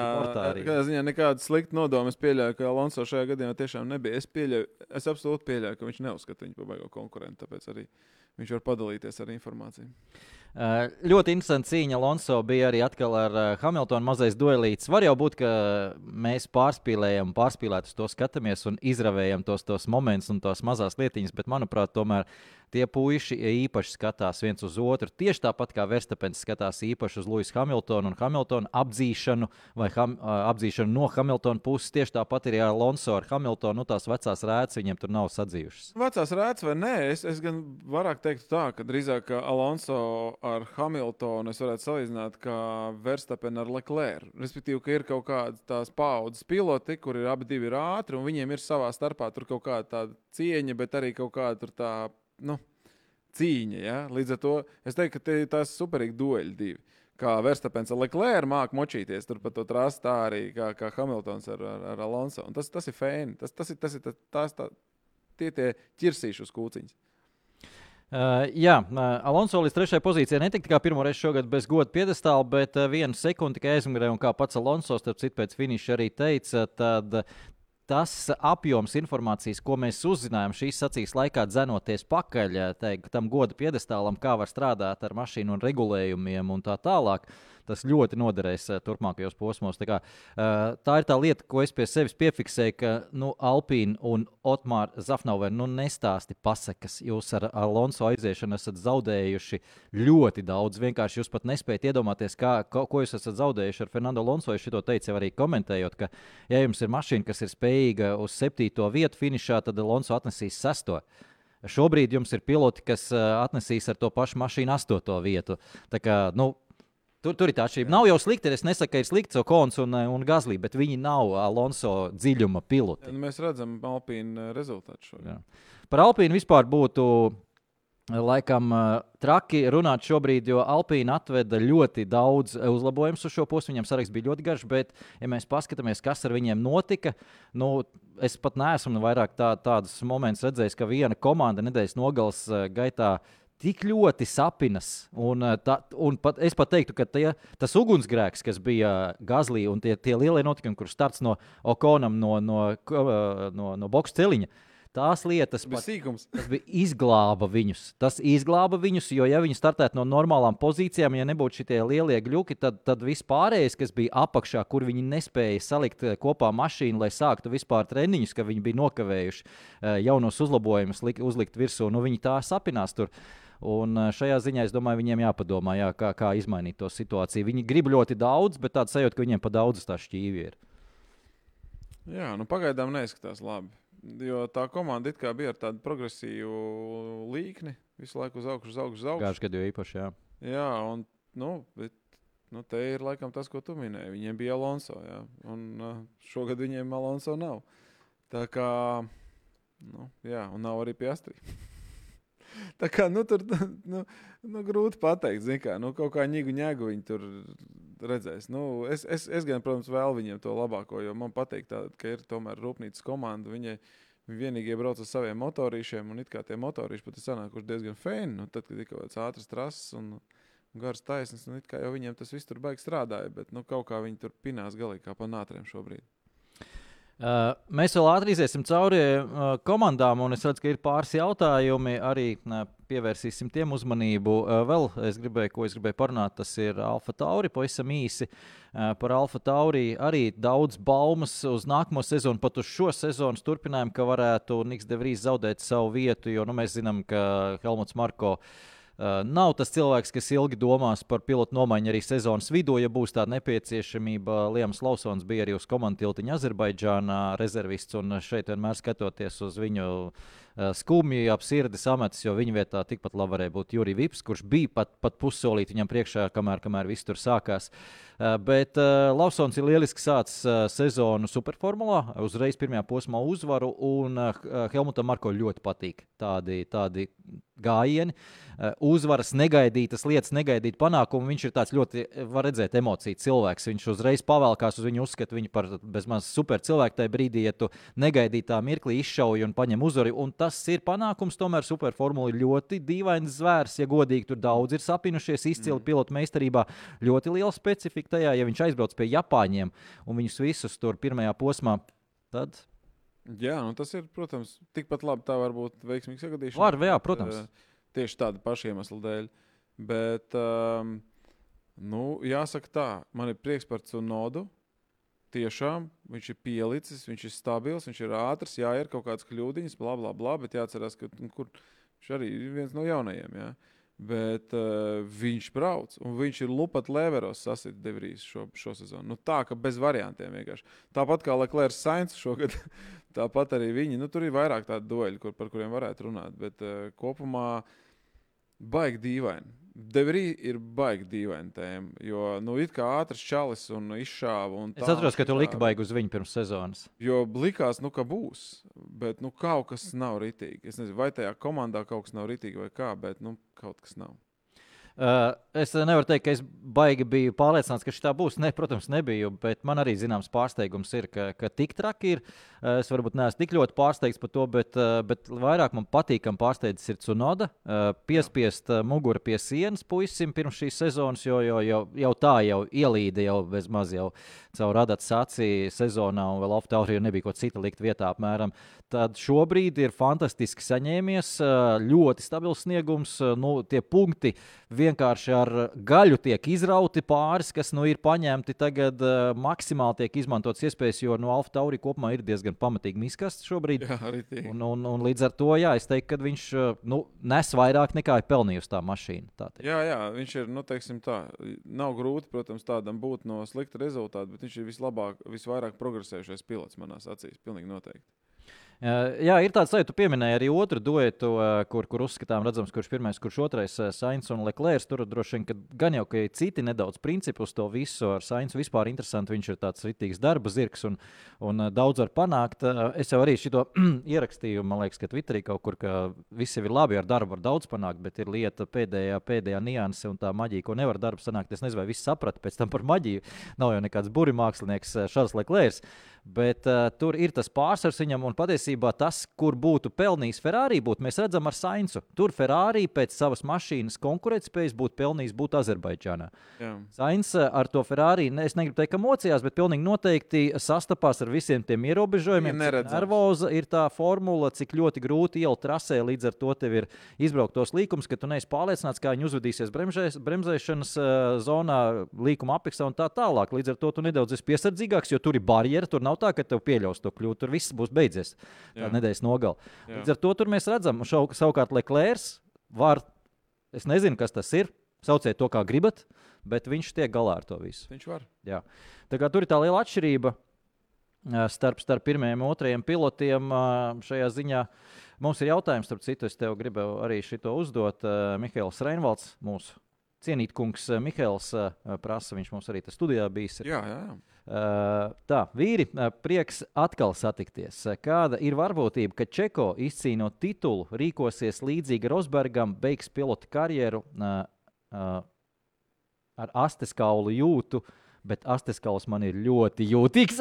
katrā ziņā nekāda slikta nodoma. Es pieļauju, ka Alonso šajā gadījumā tiešām nebija. Es, pieļauju, es absolūti pieļauju, ka viņš neuzskata viņu par baigo konkurentu. Tāpēc arī viņš var padalīties ar informāciju. Uh, ļoti interesanti cīņa Alonso bija arī atkal ar uh, Hamiltonu mazais duelīts. Var jau būt, ka mēs pārspīlējam, pārspīlēt uz to skatāmies un izravējam tos, tos momentus un tās mazās lietiņas, bet manuprāt, tomēr tie puiši īpaši skatās viens uz otru. Tieši tāpat kā Verstapens skatās īpaši uz Luisu Hamiltonu un Hamiltonu apdzīšanu vai ham, apdzīšanu no Hamiltona puses. Tieši tāpat arī ar Alonso ar Hamiltonu. Nu, tās vecās rētas viņiem tur nav sadzījušas. Vecās rētas vai nē, es, es gan vairāk teiktu tā, ka drīzāk Alonso ar Hamiltonu es varētu salīdzināt kā Verstapenu ar Leclerc. Respektīvi, ka ir kaut kādas tās paudzes piloti, kur ir abi ir ātri, un viņiem ir savā starpā kaut kāda cieņa, bet arī kaut kāda tā, nu, cīņa. Ja? Līdz ar to es teiktu, ka tie ir superīgi dueļi divi. Kā Verstapens ar Leclerc māca močīties tur pa to trasu, tā arī kā, kā Hamiltons ar, ar, ar Alonso. Un tas, tas ir fēni. Tas, tas ir, tas ir tas, tās, tā, tie, tie ķirsīši uz kūciņas. Uh, jā, uh, Alonso līdz trešajai pozīcijai netika kā pirmo reizi šogad bez goda piedestāla, bet uh, vienu sekundi tikai aizmugurē, un kā pats Alonso, starp citu, pēc finiša arī teica, tad tas apjoms informācijas, ko mēs uzzinājām šīs sacīs laikā, dzenoties pakaļ uh, teik, tam goda piedestālam, kā var strādāt ar mašīnu un regulējumiem un tā tālāk. Tas ļoti noderēs uh, turpmākajos posmos. Tā, kā, uh, tā ir tā lieta, ko es pie sevis piefiksēju, ka nu, Alpīna un Otmāra Zafnauer nu, nestāsti pasakas. Jūs ar Alonso aiziešanu esat zaudējuši ļoti daudz. Vienkārši jūs pat nespējat iedomāties, kā, ko, ko jūs esat zaudējuši ar Fernando Alonso. Es to teicu arī komentējot, ka, ja jums ir mašīna, kas ir spējīga uz septīto vietu finišā, tad Alonso atnesīs sesto. Šobrīd jums ir piloti, kas uh, atnesīs ar to pašu mašīnu astoto vietu. Tā kā, nu, Tur, tur ir tā atšķirība. Nav jau slikti. Es nesaku, ka ir slikts Okons un, un Gazlī, bet viņi nav Alonso dziļuma piloti. Nu, mēs redzam Alpīnu rezultātu šodien. Jā. Par Alpīnu vispār būtu Laikam uh, traki runāt šobrīd, jo Alpīna atveda ļoti daudz uzlabojumus uz šo posmu. Viņam saraksts bija ļoti garš, bet, ja mēs paskatāmies, kas ar viņiem notika, nu, es pat neesmu vairāk tā, tādus momentus redzējis, ka viena komanda nedēļas nogales uh, gaitā tik ļoti sapinas. Un, tā, un pat, es pat teiktu, ka tie, tas ugunsgrēks, kas bija Gazlī un tie, tie lielie notikumi, kurš starts no Okonam, no, no, no, no boxe celiņa. Tās lietas Tas bija sīkums. Tas bija izglāba viņus. Tas izglāba viņus, jo, ja viņi startētu no normālām pozīcijām, ja nebūtu šie lielie gļuki, tad, tad viss pārējais, kas bija apakšā, kur viņi nespēja salikt eh, kopā mašīnu, lai sāktu vispār treniņus, ka viņi bija nokavējuši eh, jaunos uzlabojumus, uzlikt virsū, nu viņi tā sapinās tur. Un eh, šajā ziņā es domāju, viņiem jāpadomā, jā, kā, kā izmainīt to situāciju. Viņi grib ļoti daudz, bet tāds sajūta, ka viņiem pa daudz tā šķīvi ir. Jā, nu pagaidām neizskatās labi. Jo tā komanda it kā bija ar tādu progresīvu līkni, visu laiku uz augšu, uz augšu, uz augšu. Gājušajā gadā jau īpaši, jā. Jā, un nu, bet, nu, te ir laikam tas, ko tu minēji. Viņiem bija Alonso, jā, un uh, šogad viņiem Alonso nav. Tā kā, nu, jā, un nav arī Piastri. Tā kā nu, tur nu, nu, grūti pateikt, kā nu, kaut kā ņēgu ņēgu viņi tur redzēs. Nu, es, es, es gan, protams, vēlu viņiem to labāko, jo man patīk, tā, ka ir tomēr rūpnīcas komanda. Viņai, Viņi vienīgie brauc ar saviem motorīšiem, un it kā tie motorīši pat ir sanākuši diezgan fēni. Nu, tad, kad ir kaut kāds ātrs trases un garas taisnes, nu, it kā jau viņiem tas viss tur baigi strādāja, bet nu, kaut kā viņi tur pinās galīgi kā pa nātriem šobrīd. Uh, mēs vēl ātri iziesim cauri uh, komandām, un es redzu, ka ir pāris jautājumi. Arī uh, pievērsīsim tiem uzmanību. Uh, vēl es gribēju, ko es gribēju parunāt, tas ir Alfa Tauri. Pavisam īsi uh, par Alfa Tauri. Arī daudz baumas uz nākamo sezonu, pat uz šo sezonas turpinājumu, ka varētu Niks Devrīs zaudēt savu vietu, jo nu, mēs zinām, ka Helmuts Marko. Uh, nav tas cilvēks, kas ilgi domās par pilotu nomaiņu arī sezonas vidū, ja būs tāda nepieciešamība. Liams Lausons bija arī uz komandu tiltiņa Azerbaidžānā rezervists, un šeit vienmēr skatoties uz viņu skumji ap sirdi sametis, jo viņa vietā tikpat labi varēja būt Jurijs Vips, kurš bija pat, pat pussolīt viņam priekšā, kamēr, kamēr viss tur sākās. Uh, bet uh, Lausons ir lieliski sācis sezonu superformulā, uzreiz pirmajā posmā uzvaru, un Helmutam Marko ļoti patīk tādi, tādi gājieni, eh, uzvaras, negaidītas lietas, negaidīt panākumu. Viņš ir tāds ļoti, eh, var redzēt, emociju cilvēks. Viņš uzreiz pavēlkās uz viņu, uzskata viņu par bezmaz super cilvēku. Tajā brīdī, ja tu negaidītā mirklī izšauji un paņem uzvaru, un tas ir panākums. Tomēr superformula ir ļoti dīvains zvērs. Ja godīgi, tur daudz ir sapinušies, izcili mm. pilotu meistarībā. Ļoti liela specifika tajā, ja viņš aizbrauc pie Japāņiem un viņus visus tur pirmajā posmā. Tad Jā, nu tas ir, protams, tikpat labi. Tā var būt veiksmīga sagadīšana. Var, jā, protams. Bet, tieši tāda paša iemesla dēļ. Bet, um, nu, jāsaka tā, man ir prieks par Cunodu. Tiešām viņš ir pielicis, viņš ir stabils, viņš ir ātrs. Jā, ir kaut kādas kļūdiņas, bla, bla, bla. Bet jāatcerās, ka nu, kur, viņš arī ir viens no jaunajiem. Jā. Bet uh, viņš brauc, un viņš ir lupat leveros sasprāstījis Devrīs šo, šo sezonu. Nu, tā kā bez variantiem vienkārši. Tāpat kā Leclerc Sainz šogad, tāpat arī viņi. Nu, tur ir vairāk tādu dueļu, kur, par kuriem varētu runāt. Bet uh, kopumā baigi dīvaini. Devrī ir baigi dīvaini tēma. Jo, nu, it kā ātrs čalis un izšāva. Un es atceros, ka tu liki baigi uz viņu pirms sezonas. Jo likās, nu, ka būs. Bet, nu, kaut kas nav ritīgi. Es nezinu, vai tajā komandā kaut kas nav ritīgi vai kā, bet, nu, kaut kas nav. Uh, es nevaru teikt, ka es baigi biju pārliecināts, ka šī būs. Ne, protams, nebiju, bet man arī zināms pārsteigums ir, ka, ka tik traki ir. Uh, es varbūt neesmu tik ļoti pārsteigts par to, bet, uh, bet vairāk man patīkam pārsteidzis ir Cunoda. Piespiest muguru pie sienas puisim pirms šīs sezonas, jo, jo, jo jau tā jau ielīda jau bez maz jau caur radats acī sezonā, un vēl Oftaurija nebija ko citu likt vietā apmēram. Tad šobrīd ir fantastiski saņēmies, ļoti stabils sniegums. Nu, tie punkti vienkārši ar gaļu tiek izrauti pāris, kas nu ir paņemti tagad maksimāli tiek izmantotas iespējas, jo no nu, Alfa Tauri kopumā ir diezgan pamatīgi miskasts šobrīd. Jā, un, un, un līdz ar to, jā, es teiktu, ka viņš nu, nes vairāk nekā ir pelnījusi tā mašīna. Tā jā, jā, viņš ir, nu, teiksim tā, nav grūti, protams, tādam būt no slikta rezultāta, bet viņš ir vislabāk, visvairāk progresējušais pilots manās acīs. Pilnīgi noteikti. Uh, Jā, ir tāds sajūta, tu pieminēji arī otru duetu, uh, kur, kur uzskatām, redzams, kurš pirmais, kurš otrais uh, - Sainz un Leclerc. Tur droši vien, ka gan jau ka citi nedaudz principi uz to visu. Ar Sainz vispār interesanti, viņš ir tāds ritīgs darba zirgs un, un daudz var panākt. Es jau arī šo ierakstīju, man liekas, ka Twitterī kaut kur, ka jau ir labi, ar darbu var daudz panākt, bet ir lieta pēdējā, pēdējā nianse un tā maģija, ko nevar darbs sanākt. Es nezinu, vai viss saprata pēc tam par maģiju. Nav jau nekāds burimākslinieks Šarls Leclerc. Bet uh, tur ir tas pārsvars viņam, un patiesībā tas, kur būtu pelnījis Ferrari, būtu mēs redzam ar Sainzu. Tur Ferrari pēc savas mašīnas konkurētspējas būtu pelnījis būt Azerbaidžānā. Sainz uh, ar to Ferrari, ne, es negribu teikt, ka mocījās, bet pilnīgi noteikti sastapās ar visiem tiem ierobežojumiem. Nervoza ir tā formula, cik ļoti grūti iela trasē. Līdz ar to tev ir izbraukt tos līkumus, ka tu neesi pārliecināts, kā viņi uzvedīsies bremžēs, bremzēšanas uh, zonā, līkuma apiksā un tā tālāk. Līdz ar to tu nedaudz esi piesardzīgāks, jo tur ir barjera. Tur nav tā, ka tev pieļaus to kļūt. Tur viss būs beidzies. Nedēļas nogala. Jā. Līdz ar to tur mēs redzam, šau, savukārt Leclerc var, es nezinu, kas tas ir. Sauciet to, kā gribat, bet viņš tiek galā ar to visu. Viņš var. Jā. Tā kā tur ir tā liela atšķirība starp, starp pirmajiem un otrajiem pilotiem šajā ziņā. Mums ir jautājums, starp citu, es tev gribēju arī šo uzdot. Mihails Reinvalds, mūsu cienītkungs ā, Mihails ā, prasa, viņš mums arī te studijā bijis. Jā, jā, jā. Uh, tā, vīri, prieks atkal satikties. Kāda ir varbūtība, ka Čeko izcīnot titulu, rīkosies līdzīgi Rosbergam, beigs pilota karjeru ar asteskaulu jūtu, bet asteskauls man ir ļoti jūtīgs.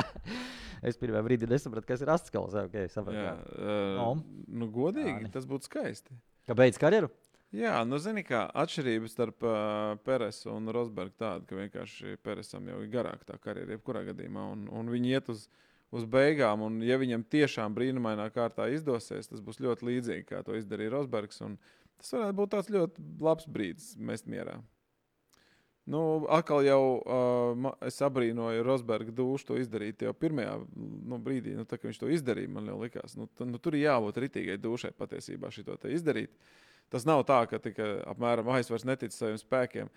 es pirmā brīdī nesapratu, kas ir asteskauls. Okay, sapratu, jā. jā. Uh, No. nu, godīgi, Jāni. tas būtu skaisti. Ka beidz karjeru? Jā, nu, zini, kā atšķirība starp uh, Peresu un Rosbergu tāda, ka vienkārši Peresam jau ir garāka tā karjera, jebkurā gadījumā, un, un viņi iet uz, uz beigām, un ja viņam tiešām brīnumainā kārtā izdosies, tas būs ļoti līdzīgi, kā to izdarīja Rosbergs, un tas varētu būt tāds ļoti labs brīdis mest mierā. Nu, atkal jau uh, es abrīnoju Rosberga dušu to izdarīt jau pirmajā nu, brīdī, nu, tā, kad viņš to izdarīja. Man likās, nu, tu, nu, tur ir jābūt ritīgai dušai patiesībā šo izdarīt. Tas nav tā, ka tikai apmēram es vairs neticu saviem spēkiem.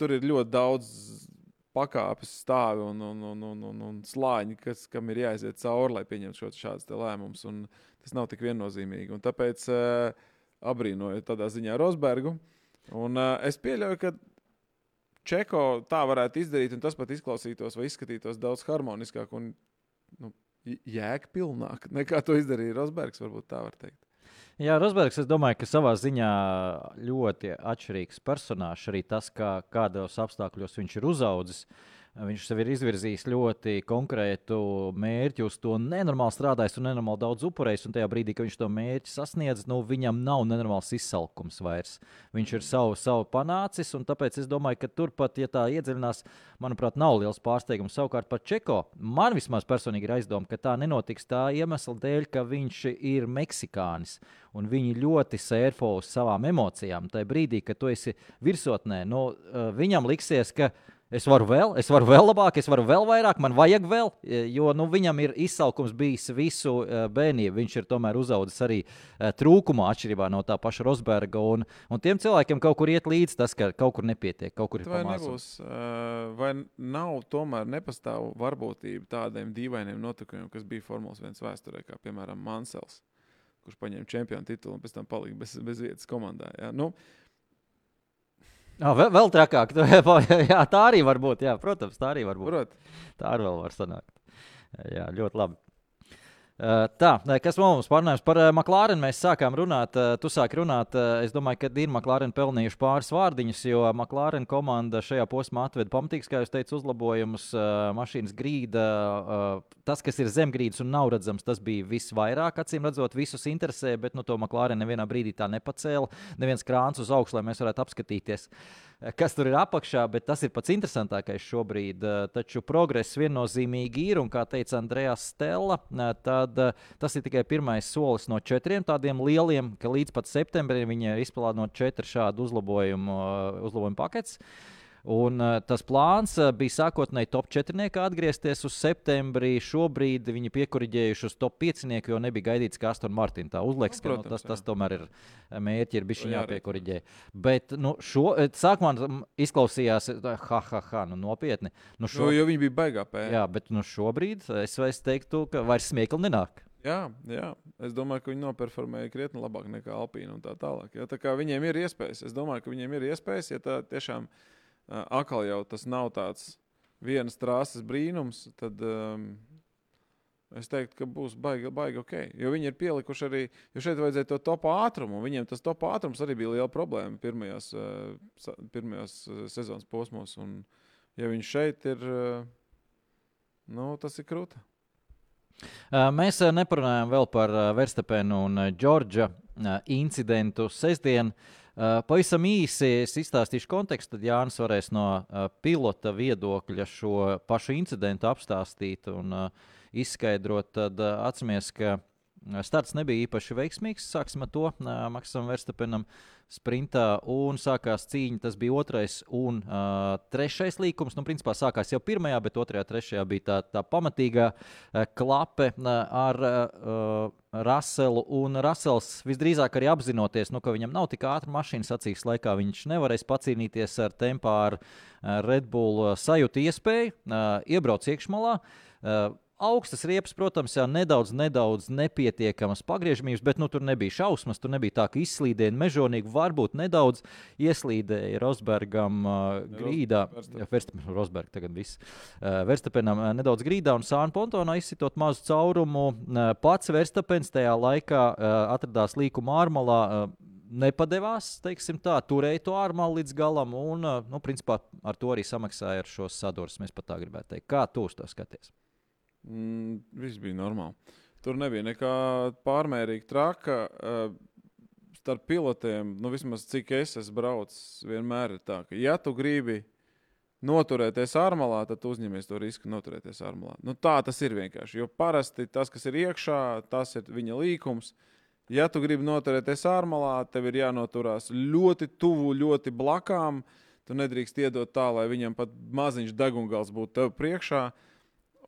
Tur ir ļoti daudz pakāpes stāvi un, un, un, un, un, un slāņi, kas, kam ir jāiziet cauri, lai pieņemtu šādus lēmumus. Tas nav tik viennozīmīgi. Un tāpēc uh, abrīnoju tādā ziņā Rosbergu. Un, uh, es pieļauju, ka Čeko tā varētu izdarīt, un tas pat izklausītos vai izskatītos daudz harmoniskāk un nu, jēgpilnāk nekā to izdarīja Rosbergs. Varbūt tā var teikt. Jā, Rosbergs, es domāju, ka savā ziņā ļoti atšķirīgs personāžs. Arī tas, kā, kādos apstākļos viņš ir uzaudzis. Viņš sev ir izvirzījis ļoti konkrētu mērķi, uz to nenormāli strādājis un nenormāli daudz upurējis. Un tajā brīdī, kad viņš to mērķi sasniedz, nu, viņam nav nenormāls izsalkums vairs. Viņš ir savu, savu panācis, un tāpēc es domāju, ka turpat, ja tā iedziļinās, manuprāt, nav liels pārsteigums. Savukārt par Čeko man vismaz personīgi ir aizdoma, ka tā nenotiks tā iemesla dēļ, ka viņš ir meksikānis. Un viņi ļoti sērfo uz savām emocijām. Tajā brīdī, kad tu esi virsotnē, nu, viņam liksies, ka es varu vēl, es varu vēl labāk, es varu vēl vairāk, man vajag vēl. eh, Jo nu, viņam ir izsalkums bijis visu uh, bērnību. Viņš ir tomēr uzaugusi arī uh, trūkumā, atšķirībā no tā paša Rosberga. Un, un tiem cilvēkiem kaut kur iet līdzi tas, ka kaut kur nepietiek, kaut kur ir Vai nebūs, uh, vai nav tomēr nepastāv varbūtība tādiem dīvainiem notikumiem, kas bija Formulas 1 vēsturē, kā piemēram Mansels, kurš paņēma čempionu titulu un pēc tam palika bez, bez vietas komandā. Jā. Nu, Jā, vēl, vēl trakāk. jā, tā arī var būt. Jā, protams, tā arī var būt. prot, Tā arī vēl var sanākt. Jā, ļoti labi. Uh, Tā, nē, kas mums parunājums par uh, McLaren? Mēs sākām runāt, tu sāki runāt. Es domāju, ka ir McLaren pelnījuši pāris vārdiņus, jo McLaren komanda šajā posmā atveda pamatīgs, kā jūs teicat, uzlabojumus. Mašīnas grīda, tas, kas ir zem grīdas un nav redzams, tas bija visvairāk, acīm redzot, visus interesē, bet nu, to McLaren nevienā brīdī tā nepacēla. Neviens krāns uz augšu, lai mēs varētu apskatīties, uh, kas tur ir apakšā, bet tas ir pats interesantākais šobrīd. Uh, Taču progress viennozīmīgi ir, un kā teica Andrejas Stela, uh, tad uh, tas ir tikai pirmais solis no četriem tādiem lieliem, ka līdz pat septembrim viņi ir izplānoti četri šādu uzlabojumu, uzlabojumu paketes. Un, uh, tas plāns uh, bija sākotnēji top 4 atgriezties uz septembrī. Šobrīd viņi piekuriģējuši uz top 5, jo nebija gaidīts, ka Aston Martin tā uzliks. Nu, ka, nu, protams, tas, tas jā. tomēr ir uh, mērķi, ir bijis jāpiekuriģē. Bet nu, šo, eh, sākumā mm, izklausījās, ha, ha, ha, nu, nopietni. Nu, nu, šo, jo viņi bija baigā pēc. jā, bet nu, šobrīd es, es teiktu, ka vairs smiekli nenāk. Jā, jā, es domāju, ka viņi noperformēja krietni labāk nekā Alpīna un tā tālāk. Ja? Tā kā viņiem ir iespējas, es domāju, ka viņiem ir iespējas, ja tā tiešām uh, atkal jau tas nav tāds vienas trāsas brīnums, tad um, es teiktu, ka būs baigi, baigi ok. Jo viņi ir pielikuši arī, jo šeit vajadzēja to topu ātrumu, un viņiem tas topu ātrums arī bija liela problēma pirmajos, uh, pirmajos uh, sezonas posmos. Un, ja viņš šeit ir, uh, nu, tas ir krūti. Mēs neparunājām vēl par Verstapenu un Džordža incidentu sestdien. Pavisam īsi es izstāstīšu kontekstu, tad Jānis varēs no pilota viedokļa šo pašu incidentu apstāstīt un izskaidrot. Tad atcerieties, ka starts nebija īpaši veiksmīgs. Sāksim ar to Maksam Verstapenam sprintā un sākās cīņa. Tas bija otrais un uh, trešais līkums. Nu, principā sākās jau pirmajā, bet otrajā, trešajā bija tā, tā pamatīgā uh, klape uh, ar uh, Raselu. Un Rasels visdrīzāk arī apzinoties, nu, ka viņam nav tik ātra mašīna sacīks laikā, viņš nevarēs pacīnīties ar tempā ar uh, Red Bull sajūtu iespēju, uh, iebrauc iekšmalā. Uh, Augstas riepas, protams, jau nedaudz, nedaudz nepietiekamas pagriežamības, bet nu, tur nebija šausmas. Tur nebija tā, ka izslīdēja mežonīgi. Varbūt nedaudz ieslīdēja Rosbergam uh, grīdā. Verstapenam, Rosberg, tagad viss. Uh, Verstapenam uh, nedaudz grīdā un Sāna Pontonā izsitot mazu caurumu. Uh, pats Verstapens tajā laikā uh, atradās līkuma ārmalā. Uh, nepadevās, teiksim tā, turēja to ārmālu līdz galam un, nu, principā, ar to arī samaksāja ar šo sadursmi. Es pat tā gribētu teikt. Kā tu uz to skaties? Mm, viss bija normāli. Tur nebija nekā pārmērīgi traka. Uh, starp pilotiem, nu, vismaz cik es esmu braucis, vienmēr ir tā, ka, ja tu gribi noturēties ārmalā, tad uzņemies to risku noturēties ārmalā. Nu, tā tas ir vienkārši. Jo parasti tas, kas ir iekšā, tas ir viņa līkums. Ja tu gribi noturēties ārmalā, tev ir jānoturās ļoti tuvu, ļoti blakām. Tu nedrīkst iedot tā, lai viņam pat maziņš degungals būtu tev priekšā. Uh,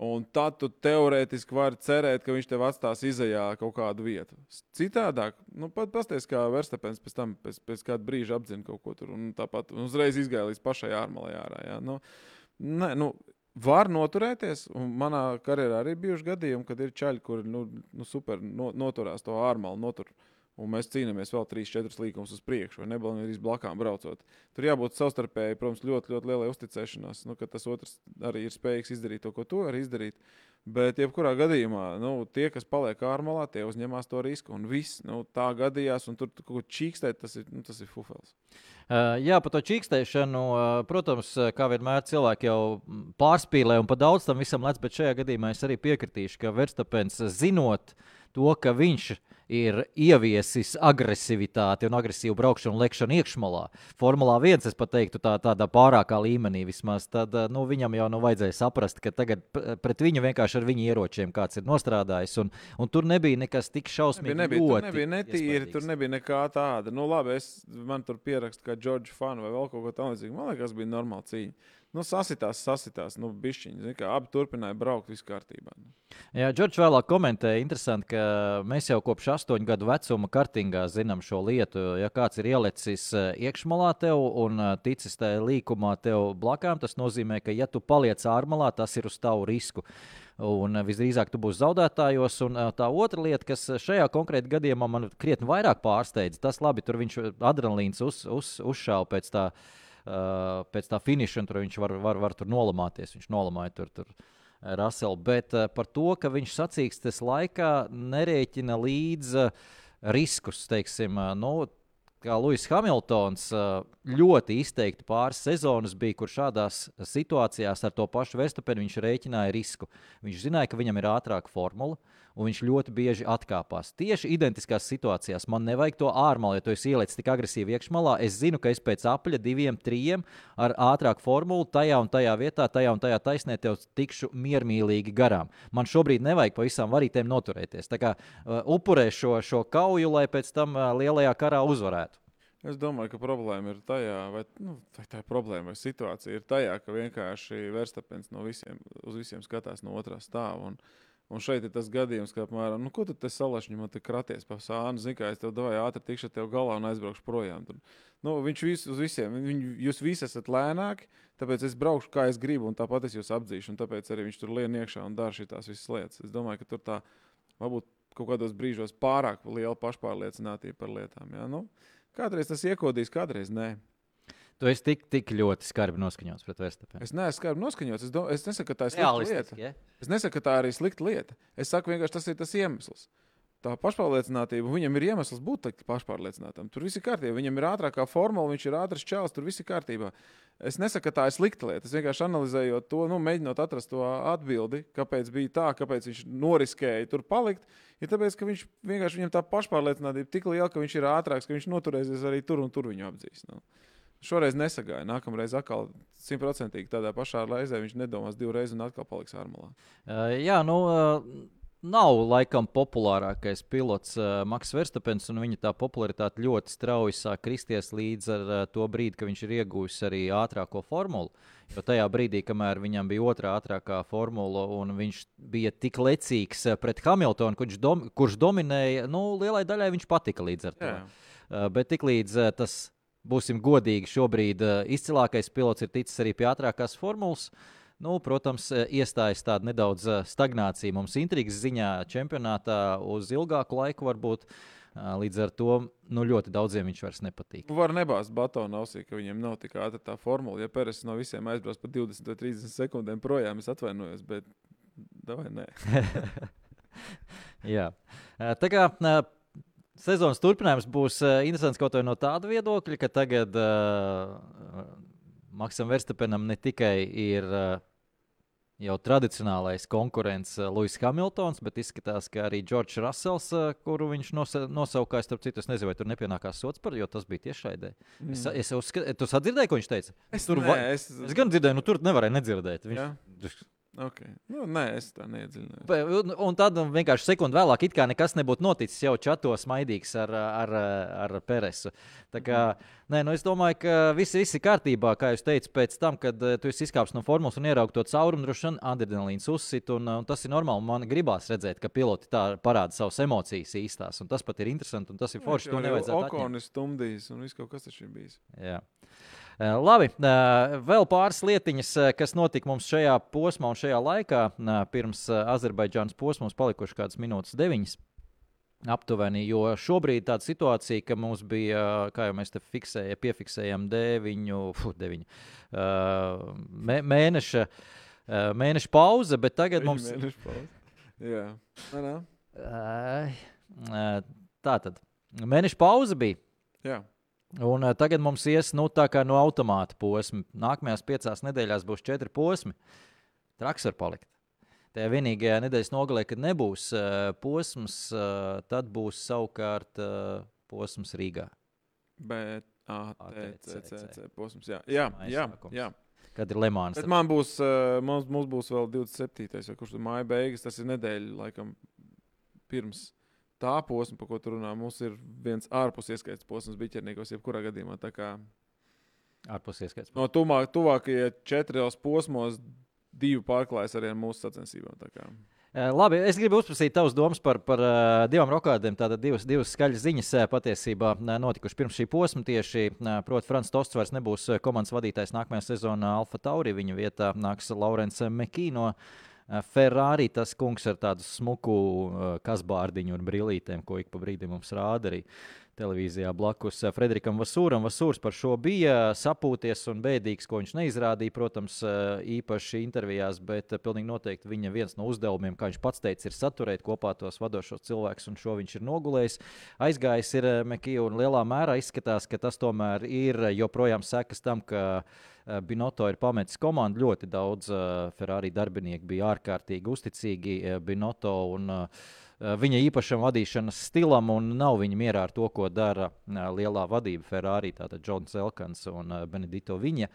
Un tad tu teorētiski vari cerēt, ka viņš tev atstās izējā kaut kādu vietu. Citādāk, nu, pat pasties, kā Verstapens pēc tam, pēc, pēc kāda brīža apzina kaut ko tur, un tāpat un uzreiz izgāja līdz pašai ārmalē ārā. Ja? Nu, ne, nu, var noturēties, un manā karjerā arī bijuši gadījumi, kad ir čaļi, kuri nu, nu, super no, noturās to ārmalu, notur, un mēs cīnāmies vēl 3-4 līkumus uz priekšu, vai nebalnīgi blakām braucot. Tur jābūt savstarpēji, protams, ļoti, ļoti lielai uzticēšanās, nu, ka tas otrs arī ir spējīgs izdarīt to, ko tu vari izdarīt. Bet, jebkurā gadījumā, nu, tie, kas paliek ārmalā, tie uzņemās to risku. Un viss nu, tā gadījās, un tur kaut ko čīkstēt, tas ir, nu, tas ir fufels. Uh, jā, par to čīkstēšanu, uh, protams, kā vienmēr cilvēki jau pārspīlē un pa daudz tam visam lec, bet šajā gadījumā es arī piekritīšu, ka Verstapens zinot to, ka viņš ir ir ieviesis agresivitāti un agresīvu braukšanu lekšanu iekšmalā. Formulā 1, es teiktu, tā, tādā pārākā līmenī vismaz. Tad eh, nu, viņam jau nu, vajadzēja saprast, ka tagad pret viņu vienkārši ar viņa ieročiem kāds ir nostrādājis. Un, un tur nebija nekas tik šausmīgs. Nebija, nebija, tur nebija netīri, tur nebija nekā tāda. Nu, labi, es, man tur pierakstu, kā Džordžs Fanu vai vēl kaut ko tamlīdzīgu. Man liekas, bija normāla cīņa. Nu, sasitās, sasitās, nu, bišķiņi. Kā, abi turpināja braukt, viss kārtībā. Jā, Džordžs vēlāk komentēja, interesanti, ka mēs jau kopš astoņu gadu vecuma kartingā zinām šo lietu. Ja kāds ir ielicis eh, iekšmalā tev un eh, ticis tajā līkumā tev blakām, tas nozīmē, ka, ja tu paliec ārmalā, tas ir uz tavu risku. Un eh, visdrīzāk tu būsi zaudētājos. Un tā otra lieta, kas šajā konkrētajā gadījumā man krietni vairāk pārsteidz, tas labi, tur viņš adrenalīns uz, uz, uzšāva pēc tā uh, pēc tā finiša, un tur viņš var, var, var tur nolamāties. Viņš nolamāja tur. tur Raselu, bet uh, par to, ka viņš sacīkstes laikā nerēķina līdzi uh, riskus, teiksim, uh, nu, kā Lūsis Hamiltons ļoti izteikti pāris sezonas bija, kur šādās situācijās ar to pašu Verstapenu viņš rēķināja risku. Viņš zināja, ka viņam ir ātrāka formula un viņš ļoti bieži atkāpās. Tieši identiskās situācijās man nevajag to ārmalu, ja tu esi ielicis tik agresīvi iekšmalā. Es zinu, ka es pēc apļa diviem, trim ar ātrāku formulu tajā un tajā vietā, tajā un tajā taisnē tev tikšu miermīlīgi garām. Man šobrīd nevajag pa visām varītēm noturēties. Tā kā uh, upurē šo, šo kauju, lai pēc tam uh, lielajā karā uzvarētu. Es domāju, ka problēma ir tajā, vai, nu, vai tā ir problēma, vai situācija ir tajā, ka vienkārši Verstapens no visiem, uz visiem skatās no otrā stāva. Un, šeit ir tas gadījums, ka, apmēram, nu, ko tu te salašņi man te kraties pa sānu, zini, kā es tev devu ātri tikšu tev galā un aizbraukšu projām. Tur, nu, viņš vis, uz visiem, viņ, jūs visi esat lēnāki, tāpēc es braukšu kā es gribu, un tāpat es jūs apdzīšu, un tāpēc arī viņš tur lien iekšā un dara šīs visas lietas. Es domāju, ka tur tā, varbūt kaut kādos brīžos pārāk liela pašpārliecinātība par lietām. Jā. Nu, kādreiz tas iekodīs, kādreiz nē. Tu esi tik, tik ļoti skarbi noskaņots pret Verstapenu. Es neesmu skarbi noskaņots. Es, do, es nesaku, ka tā ir slikta lieta. Ja? Es nesaku, ka tā arī slikta lieta. Es saku, vienkārši tas ir tas iemesls. Tā pašpārliecinātība, viņam ir iemesls būt pašpārliecinātam. Tur viss ir kārtībā. Viņam ir ātrākā formula, viņš ir ātrs čels, tur viss ir kārtībā. Es nesaku, ka tā ir slikta lieta. Es vienkārši analizēju to, nu, mēģinot atrast to atbildi, kāpēc bija tā, kāpēc viņš noriskēja tur palikt. Ir tāpēc, ka viņš vienkārši viņam tā pašpārliecinātība tik liela, ka viņš ir ātrāks, ka viņš noturēsies arī tur un tur viņu apdzīs. Nu. Šoreiz nesagāja. Nākamreiz atkal simtprocentīgi tādā pašā reizē viņš nedomās divreiz un atkal paliks ārmalā. Uh, jā, nu. Uh... Nav laikam populārākais pilots uh, Maks Verstapens, un viņa tā popularitāte ļoti strauji sāk kristies līdz ar uh, to brīdi, kad viņš ir ieguvis arī ātrāko formulu. Jo tajā brīdī, kamēr viņam bija otrā ātrākā formula, un viņš bija tik lecīgs pret Hamiltonu, kurš, dom kurš dominēja, nu, lielai daļai viņš patika līdz ar to. Jā. Uh, bet tiklīdz uh, tas, būsim godīgi, šobrīd uh, izcilākais pilots ir ticis arī pie ātrākās formulas. Nu, protams, uh, iestājas tāda nedaudz uh, stagnācija mums intrigas ziņā čempionātā uz ilgāku laiku varbūt. Līdz ar to nu, ļoti daudziem viņš vairs nepatīk. Var nebāzt batonu ausī, ka viņiem nav tik ātra tā formula. Ja Pēters no visiem aizbrauc par 20 vai 30 sekundēm projām, es atvainojos, bet vai nē. Jā. Tā kā sezonas turpinājums būs uh, interesants kaut no tāda viedokļa, ka tagad uh, Maksam Verstapenam ne tikai ir uh, jau tradicionālais konkurents uh, Lewis Hamiltons, bet izskatās, ka arī Džordžs Russells, uh, kuru viņš nosa nosaukās, starp citu, es nezinu, vai tur nepienākās sots par, jo tas bija tiešraidē. Mm. Es, es uzskatu, tu sadzirdēji, ko viņš teica? Es, Tur nē, va- es, Es gan dzirdēju, nu tur nevarēja nedzirdēt. Viņš, okay. nu, nē, es tā neiedziļinājos. Un, tad vienkārši sekundi vēlāk, it kā nekas nebūtu noticis, jau čatos maidīgs ar, ar, ar Peresu. Tā kā, nē, nu es domāju, ka viss, ir kārtībā, kā jūs teicāt, pēc tam, kad uh, tu esi izkāpis no formulas un ieraugi to caurumu, droši vien adrenalīns uzsit. Un, uh, un tas ir normāli. Man gribās redzēt, ka piloti tā parāda savas emocijas īstās. Un tas pat ir interesanti un tas ir forši. To nevajadzētu. Okonis stumdījis un viss kaut kas taču ir bijis. Jā. Uh, Labi, uh, vēl pāris lietiņas, uh, kas notika mums šajā posmā un šajā laikā. Pirms Azerbaidžānas posma mums palikuši kādas minūtes, deviņas. Aptuveni, jo šobrīd tāda situācija, ka mums bija, kā jau mēs te fiksējām, piefiksējām deviņu, fu, deviņu uh, mē, mēneša, mēneša pauze, bet tagad mums Viņa mēneša pauze. Jā, nē, nē. tā tad mēneša pauze bija. Jā. Un uh, tagad mums ies nu, no automāta posma. Nākamajās piecās nedēļās būs četri posmi. Traks var palikt. Tajā vienīgajā nedēļas nogalē, kad nebūs uh, posms, uh, tad būs savukārt uh, posms Rīgā. Bet. ATCC posms. Jā, jā, jā, jā. Kad ir Lemāns. Bet man būs, uh, mums, mums būs vēl 27. vai kurš tur māja beigas. Tas ir nedēļa, laikam, pirms tā posma, par ko tu runā. Mums ir viens ārpus ieskaits posms biķerniekos, jebkurā gadījumā. Ārpus ieskaits. no tuvāk, tuvākajiem četros posmos divi pārklājas arī ar mūsu sacensībām. Uh, Labi, es gribu uzprasīt tavas domas par, par uh, divām rokādēm. Tātad divas, divas skaļas ziņas uh, patiesībā notikušas pirms šī posma. Tieši, proti, Frans Tosts vairs nebūs komandas vadītājs nākamajā sezonā Alfa Tauri. Viņa vietā nāks Laurents Mekīno. Uh, Ferrari tas kungs ar tādu smuku uh, kasbārdiņu un brīvītēm, ko ik pa brīdim mums rāda arī televīzijā blakus uh, Frederikam Vasūram. Vasūrs par šo bija sapūties un bēdīgs, ko viņš neizrādīja, protams, uh, īpaši intervijās, bet uh, pilnīgi noteikti viņa viens no uzdevumiem, kā viņš pats teica, ir saturēt kopā tos vadošos cilvēkus, un šo viņš ir nogulējis. Aizgājis ir Mekija, un lielā mērā izskatās, ka tas tomēr ir joprojām sekas tam, ka Binoto ir pametis komandu. Ļoti daudz Ferrari darbinieku bija ārkārtīgi uzticīgi Binoto. Un, uh, Viņa īpašam vadīšanas stilam un nav viņa mierā ar to, ko dara uh, lielā vadība Ferrari, tātad Džons Elkans un uh, Benedito Viņa.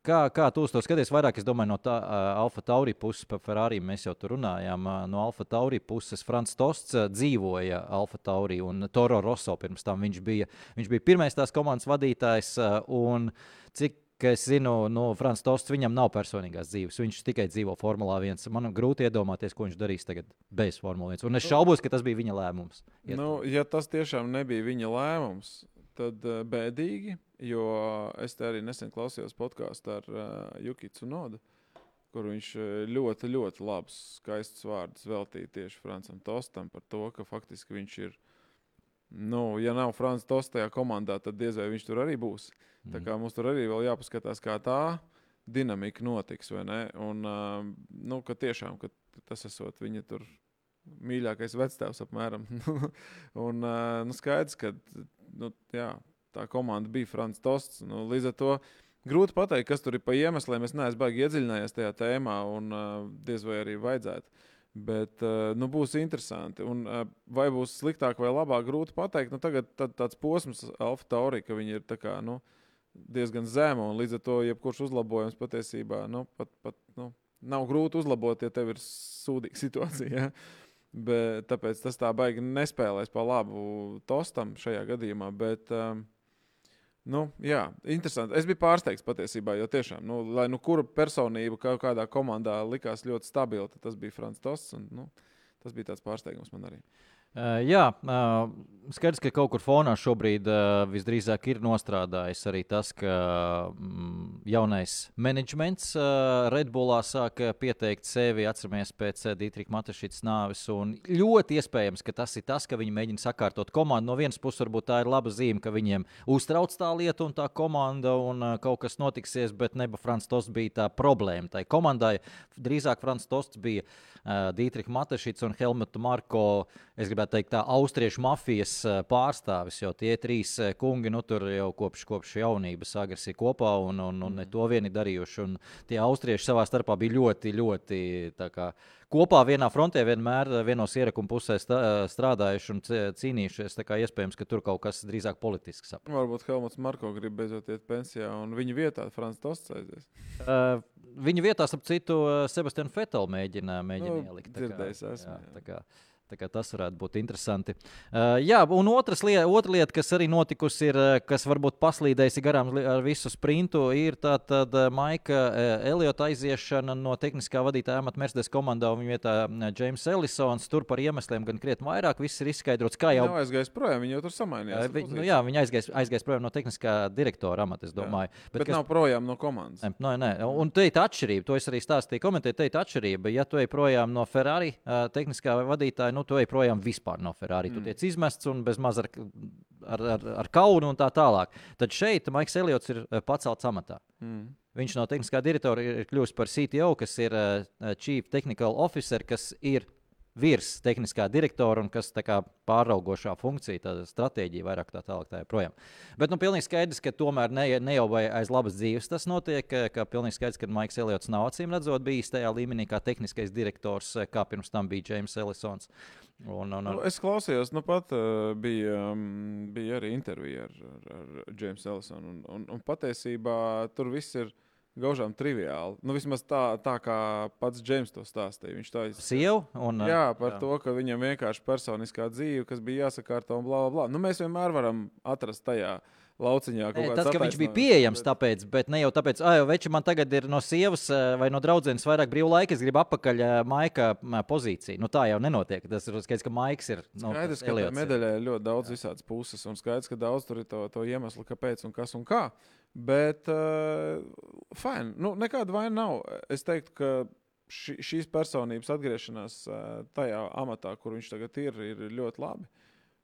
Kā, kā tu to skaties? Vairāk, es domāju, no tā uh, Alfa Tauri puses par Ferrari mēs jau tur runājām. Uh, no Alfa Tauri puses Frans Tosts uh, dzīvoja Alfa Tauri un Toro Rosso pirms tam. Viņš bija, viņš bija pirmais tās komandas vadītājs. Uh, un cik es zinu, nu, Frans Tosts viņam nav personīgās dzīves. Viņš tikai dzīvo Formulā 1. Man grūti iedomāties, ko viņš darīs tagad bez Formula 1. Un es šaubos, ka tas bija viņa lēmums. Iet- Nu, ja tas tiešām nebija viņa lēmums, tad uh, bēdīgi, jo es te arī nesen klausījos podkāstu ar uh, Jukicu Nodu. kur viņš eh, ļoti, ļoti labus, skaistus vārdus veltīja tieši Francam Tostam par to, ka faktiski viņš ir. Nu, ja nav Frančs Tosts tajā komandā, tad diez vai viņš tur arī būs. Mm. Tā kā mums tur arī vēl jāpaskatās, kā tā dinamika notiks. Un, uh, nu, ka tiešām ka tas esot viņa tur mīļākais vectēvs apmēram. un uh, nu, skaidrs, ka nu, jā, tā komanda bija Frančs Tosts. Nu, līdz ar to grūti pateikt, kas tur ir pa iemesliem. Es neesmu baigi iedziļinājies tajā tēmā, un uh, diez vai arī vajadzētu. Bet uh, nu, būs interesanti. Un, uh, vai būs sliktāk vai labāk, grūti pateikt. Nu, tagad tā, tāds posms, Alfa Taurija, ka viņi ir kā, nu, diezgan zema. Līdz ar to jebkurš uzlabojums patiesībā nu, pat, pat, nu, nav grūti uzlabot, ja tev ir sūdīga situācija. Ja? Bet, tāpēc tas tā baigi nespēlēs pa labu tostam šajā gadījumā. Bet, um, nu, jā, interesanti. Es biju pārsteigts patiesībā, jo tiešām, nu, lai nu kura personība kaut kādā komandā likās ļoti stabila, tas bija Frans Tosts. Un, nu, tas bija tāds pārsteigums man arī. Uh, jā, skaidrs, ka kaut kur fonā šobrīd visdrīzāk ir nostrādājis arī tas, ka mm, jaunais menedžments Redbullā sāk pieteikt sevi. Atceramies pēc Dietrika Matešītas nāves. Ļoti iespējams, ka tas ir tas, ka viņi mēģina sakārtot komandu. No vienas puses, varbūt tā ir laba zīme, ka viņiem uztrauc tā lieta un tā komanda, un kaut kas notiksies, bet neba Frans Tosts bija tā problēma. Tai komandai drīzāk Frans Tosts bija uh, Dietrika Matešīts un Helmuta Marko. Es gribētu teikt, tā austriešu mafijas eh, pārstāvis, jo tie trīs eh, kungi nu, tur jau kopš, kopš jaunības agres ir kopā un, un, un ne to vieni darījuši. Un tie austrieši savā starpā bija ļoti, ļoti kā, kopā vienā frontē vienmēr eh, vienos ierakuma pusē strādājuši un cīnījušies. Tā kā iespējams, ka tur kaut kas drīzāk politisks. Ap. Varbūt Helmuts Marko grib beidzot iet pensijā un viņa vietā Frans Tosts aizies. Uh, viņa vietā, starp citu, Sebastianu Fetelu mēģina, mēģina nu, ielikt. Dzirdējis esmu. Jā, jā. Jā, Tas varētu būt interesanti. Uh, jā, un lieta, otra lieta, kas arī notikusi, ir, uh, kas varbūt paslīdējusi garām ar visu sprintu, ir tā tad uh, Maika Eliota aiziešana no tehniskā vadītāja amata Mercedes komandā un viņa vietā James Ellisons. Tur par iemesliem gan krietni vairāk, viss ir izskaidrots. Kā jau aizgājis projām, viņa jau tur samainījās. Vi, nu, jā, viņa aizgājis, aizgājis projām no tehniskā direktora amata, es domāju. Jā, bet bet kas... nav projām no komandas. Ne, nē, nē. Un te ir atšķirība, to es arī stāstīju komentēju, te ir atšķirība. Ja tu ej projām no Ferrari tehniskā vadītāja, nu, tu ej projām vispār no Ferrari. Mm. Tu tiec izmests un bez maz ar, ar, ar, ar kaunu un tā tālāk. Tad šeit Maiks Eliots ir eh, pacelts amatā. Mm. Viņš no tehniskā direktora ir kļuvis par CTO, kas ir uh, Chief Technical Officer, kas ir virs tehniskā direktora un kas kā, pāraugošā funkcija, tāda stratēģija, vairāk tā tālāk. Tā projām. Bet nu, pilnīgi skaidrs, ka tomēr ne, ne jau aiz labas dzīves tas notiek. Ka pilnīgi skaidrs, ka Maiks Eliots nav acīm redzot bijis tajā līmenī kā tehniskais direktors, kā pirms tam bija James Ellisons. Un, un, un... Nu, es klausījos, nu pat uh, bija, um, bija arī intervija ar, ar, ar Jamesu Ellisonu. Un, un, un patiesībā tur viss ir gaužām triviāli. Nu, vismaz tā, tā kā pats Džeims to stāstīja. Viņš tā izsaka. Jā, par jā. to, ka viņam vienkārši personiskā dzīve, kas bija jāsakārto un bla, bla, bla. Nu, mēs vienmēr varam atrast tajā lauciņā. Nē, tas, ka viņš bija pieejams, tāpēc, bet ne jau tāpēc, ka veči man tagad ir no sievas vai no draudzenes vairāk brīvā laika, es gribu atpakaļ maika pozīciju. Nu, tā jau nenotiek. Tas ir skaidrs, ka maiks ir. Nu, skaidrs, ka medaļā ir ļoti daudz visādas puses, un skaidrs, ka daudz tur ir to, to iemeslu, kāpēc un kas un kā. Bet, uh, fine, nu, nekāda vaina nav. Es teiktu, ka ši, šīs personības atgriešanās uh, tajā amatā, kur viņš tagad ir, ir ļoti labi.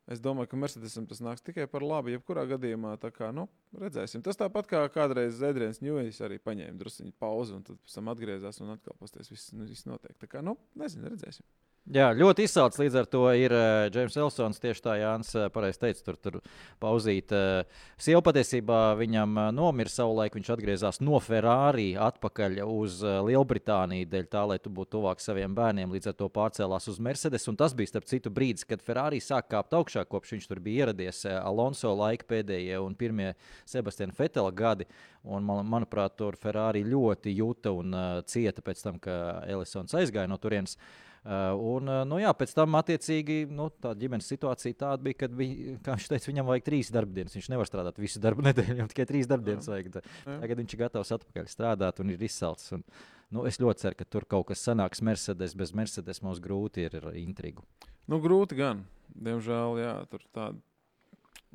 Es domāju, ka Mercedesam tas nāks tikai par labu. Jebkurā gadījumā, kā nu, redzēsim. Tas tāpat kā kādreiz Zedrēns Ņūjs arī paņēma drusku pauzi un tad pēc tam atgriezās un atkal pasties. Viss, viss notiek. Tā kā, nu, nezinu, redzēsim. Jā, ļoti izsaucis līdz ar to ir uh, Elsons. Tieši tā Jānis uh, pareizi teica, tur, tur pauzīt. Uh, Sieva patiesībā viņam uh, nomira savulaik. Viņš atgriezās no Ferrari atpakaļ uz uh, Lielbritāniju, dēļ tā, lai tu būtu tuvāk saviem bērniem. Līdz ar to pārcēlās uz Mercedes. Un tas bija starp citu brīdis, kad Ferrari sāk kāpt augšā, kopš viņš tur bija ieradies. Uh, Alonso laika pēdējie un pirmie Sebastiana Fetela gadi. Un, man, manuprāt, tur Ferrari ļoti jūta un uh, cieta pēc tam, ka Ellisons aizgāja no turienes. Uh, un, uh, nu, jā, pēc tam, attiecīgi, nu, tā ģimenes situācija tāda bija, ka viņš teica, viņam vajag trīs darbdienas. Viņš nevar strādāt visu darbu nedēļu, viņam tikai trīs darbdienas vajag. Tagad viņš ir gatavs atpakaļ strādāt un ir izsalcis. Un, nu, es ļoti ceru, ka tur kaut kas sanāks Mercedes. Bez Mercedes mums grūti ir intrigu. Nu, grūti gan. Diemžēl, jā, tur tāda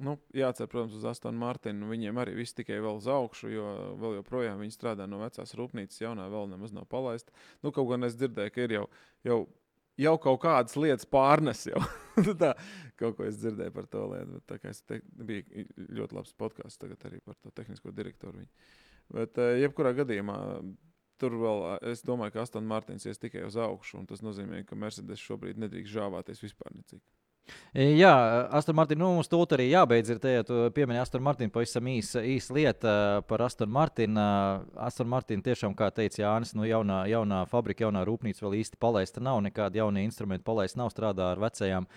Nu, jācer, protams, uz Astonu Martinu. Viņiem arī viss tikai vēl uz augšu, jo vēl joprojām viņi strādā no vecās rūpnīcas, jaunā vēl nemaz nav palaista. Nu, kaut gan es dzirdēju, ka ir jau, jau, jau kaut kādas lietas pārnes. Tā, kaut ko es dzirdēju par to lietu. Tā kā es te, bija ļoti labs podkāsts tagad arī par to tehnisko direktoru. Viņu. Bet, eh, jebkurā gadījumā, tur vēl, es domāju, ka Astons Martins ies tikai uz augšu. Tas nozīmē, ka Mercedes šobrīd nedrīkst žāvāties vispār necik. E, jā, Aston Martin, nu, mums tūlīt arī jābeidz. Ir te, ja tu piemini Aston Martin, pavisam īsa īs lieta par Aston Martin. Aston Martin tiešām, kā teica Jānis, nu, jaunā, jaunā fabrika, jaunā rūpnīca vēl īsti palaista nav. Nekādi jaunie instrumenti palaista nav, strādā ar vecajām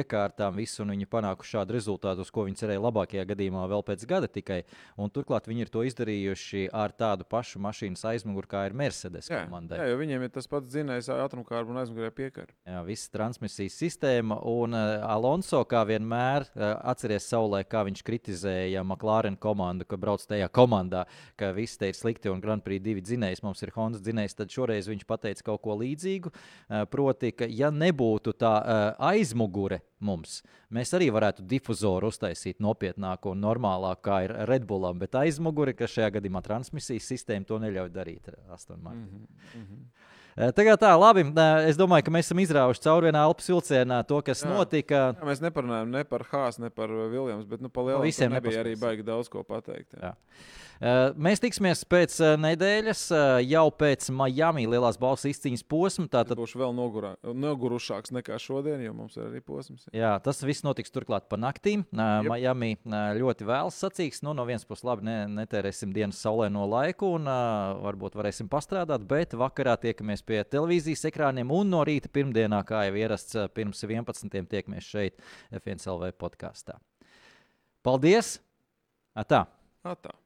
iekārtām, visu, un viņi panākuši šādu rezultātu, uz ko viņi cerēja labākajā gadījumā vēl pēc gada tikai. Un turklāt viņi ir to izdarījuši ar tādu pašu mašīnas aizmuguri, kā ir Mercedes jā, komandai. Jā, jo viņiem ir tas pats dzinējs, atomkārba un aizmugurē piekara. Jā, viss transmisijas sistēma un uh, Alonso, kā vienmēr, uh, atceries savulē, kā viņš kritizēja McLaren komandu, ka brauc tajā komandā, ka viss te ir slikti un Grand Prix divi dzinējs, mums ir Honda dzinējs. Tad šoreiz viņš pateica kaut ko līdzīgu. Uh, proti, ka ja nebūtu tā aizmugure mums, mēs arī varētu difuzoru uztaisīt nopietnāku un normālāku, kā ir Redbullam, bet aizmugure, ka šajā gadījumā transmisijas sistēma to neļauj darīt. Aston Martin. Mm -hmm. Mm -hmm. Tagad tā, labi. Es domāju, ka mēs esam izrāvuši cauri vienā elpas vilcienā to, kas jā. notika. Jā, mēs neparunājam ne par Hāzi, ne par Viljams, bet nu, pa lielu visiem nebija arī baigi daudz ko pateikt. Jā. Jā. Mēs tiksimies pēc nedēļas, jau pēc Miami lielās balss izcīņas posma. Tātad būs vēl nogurā, nogurušāks nekā šodien, jo mums ir arī posms. Jā, tas viss notiks turklāt pa naktīm. Jep. Miami ļoti vēls sacīks. Nu, no vienas puses, labi, ne, netērēsim dienas saulē no laiku un varbūt varēsim pastrādāt, bet vakarā tiekamies pie televīzijas ekrāniem, un no rīta pirmdienā, kā jau ierasts, eh, pirms 11. tiekamies šeit, FNCLV podkāstā. Paldies! Atā! Atā.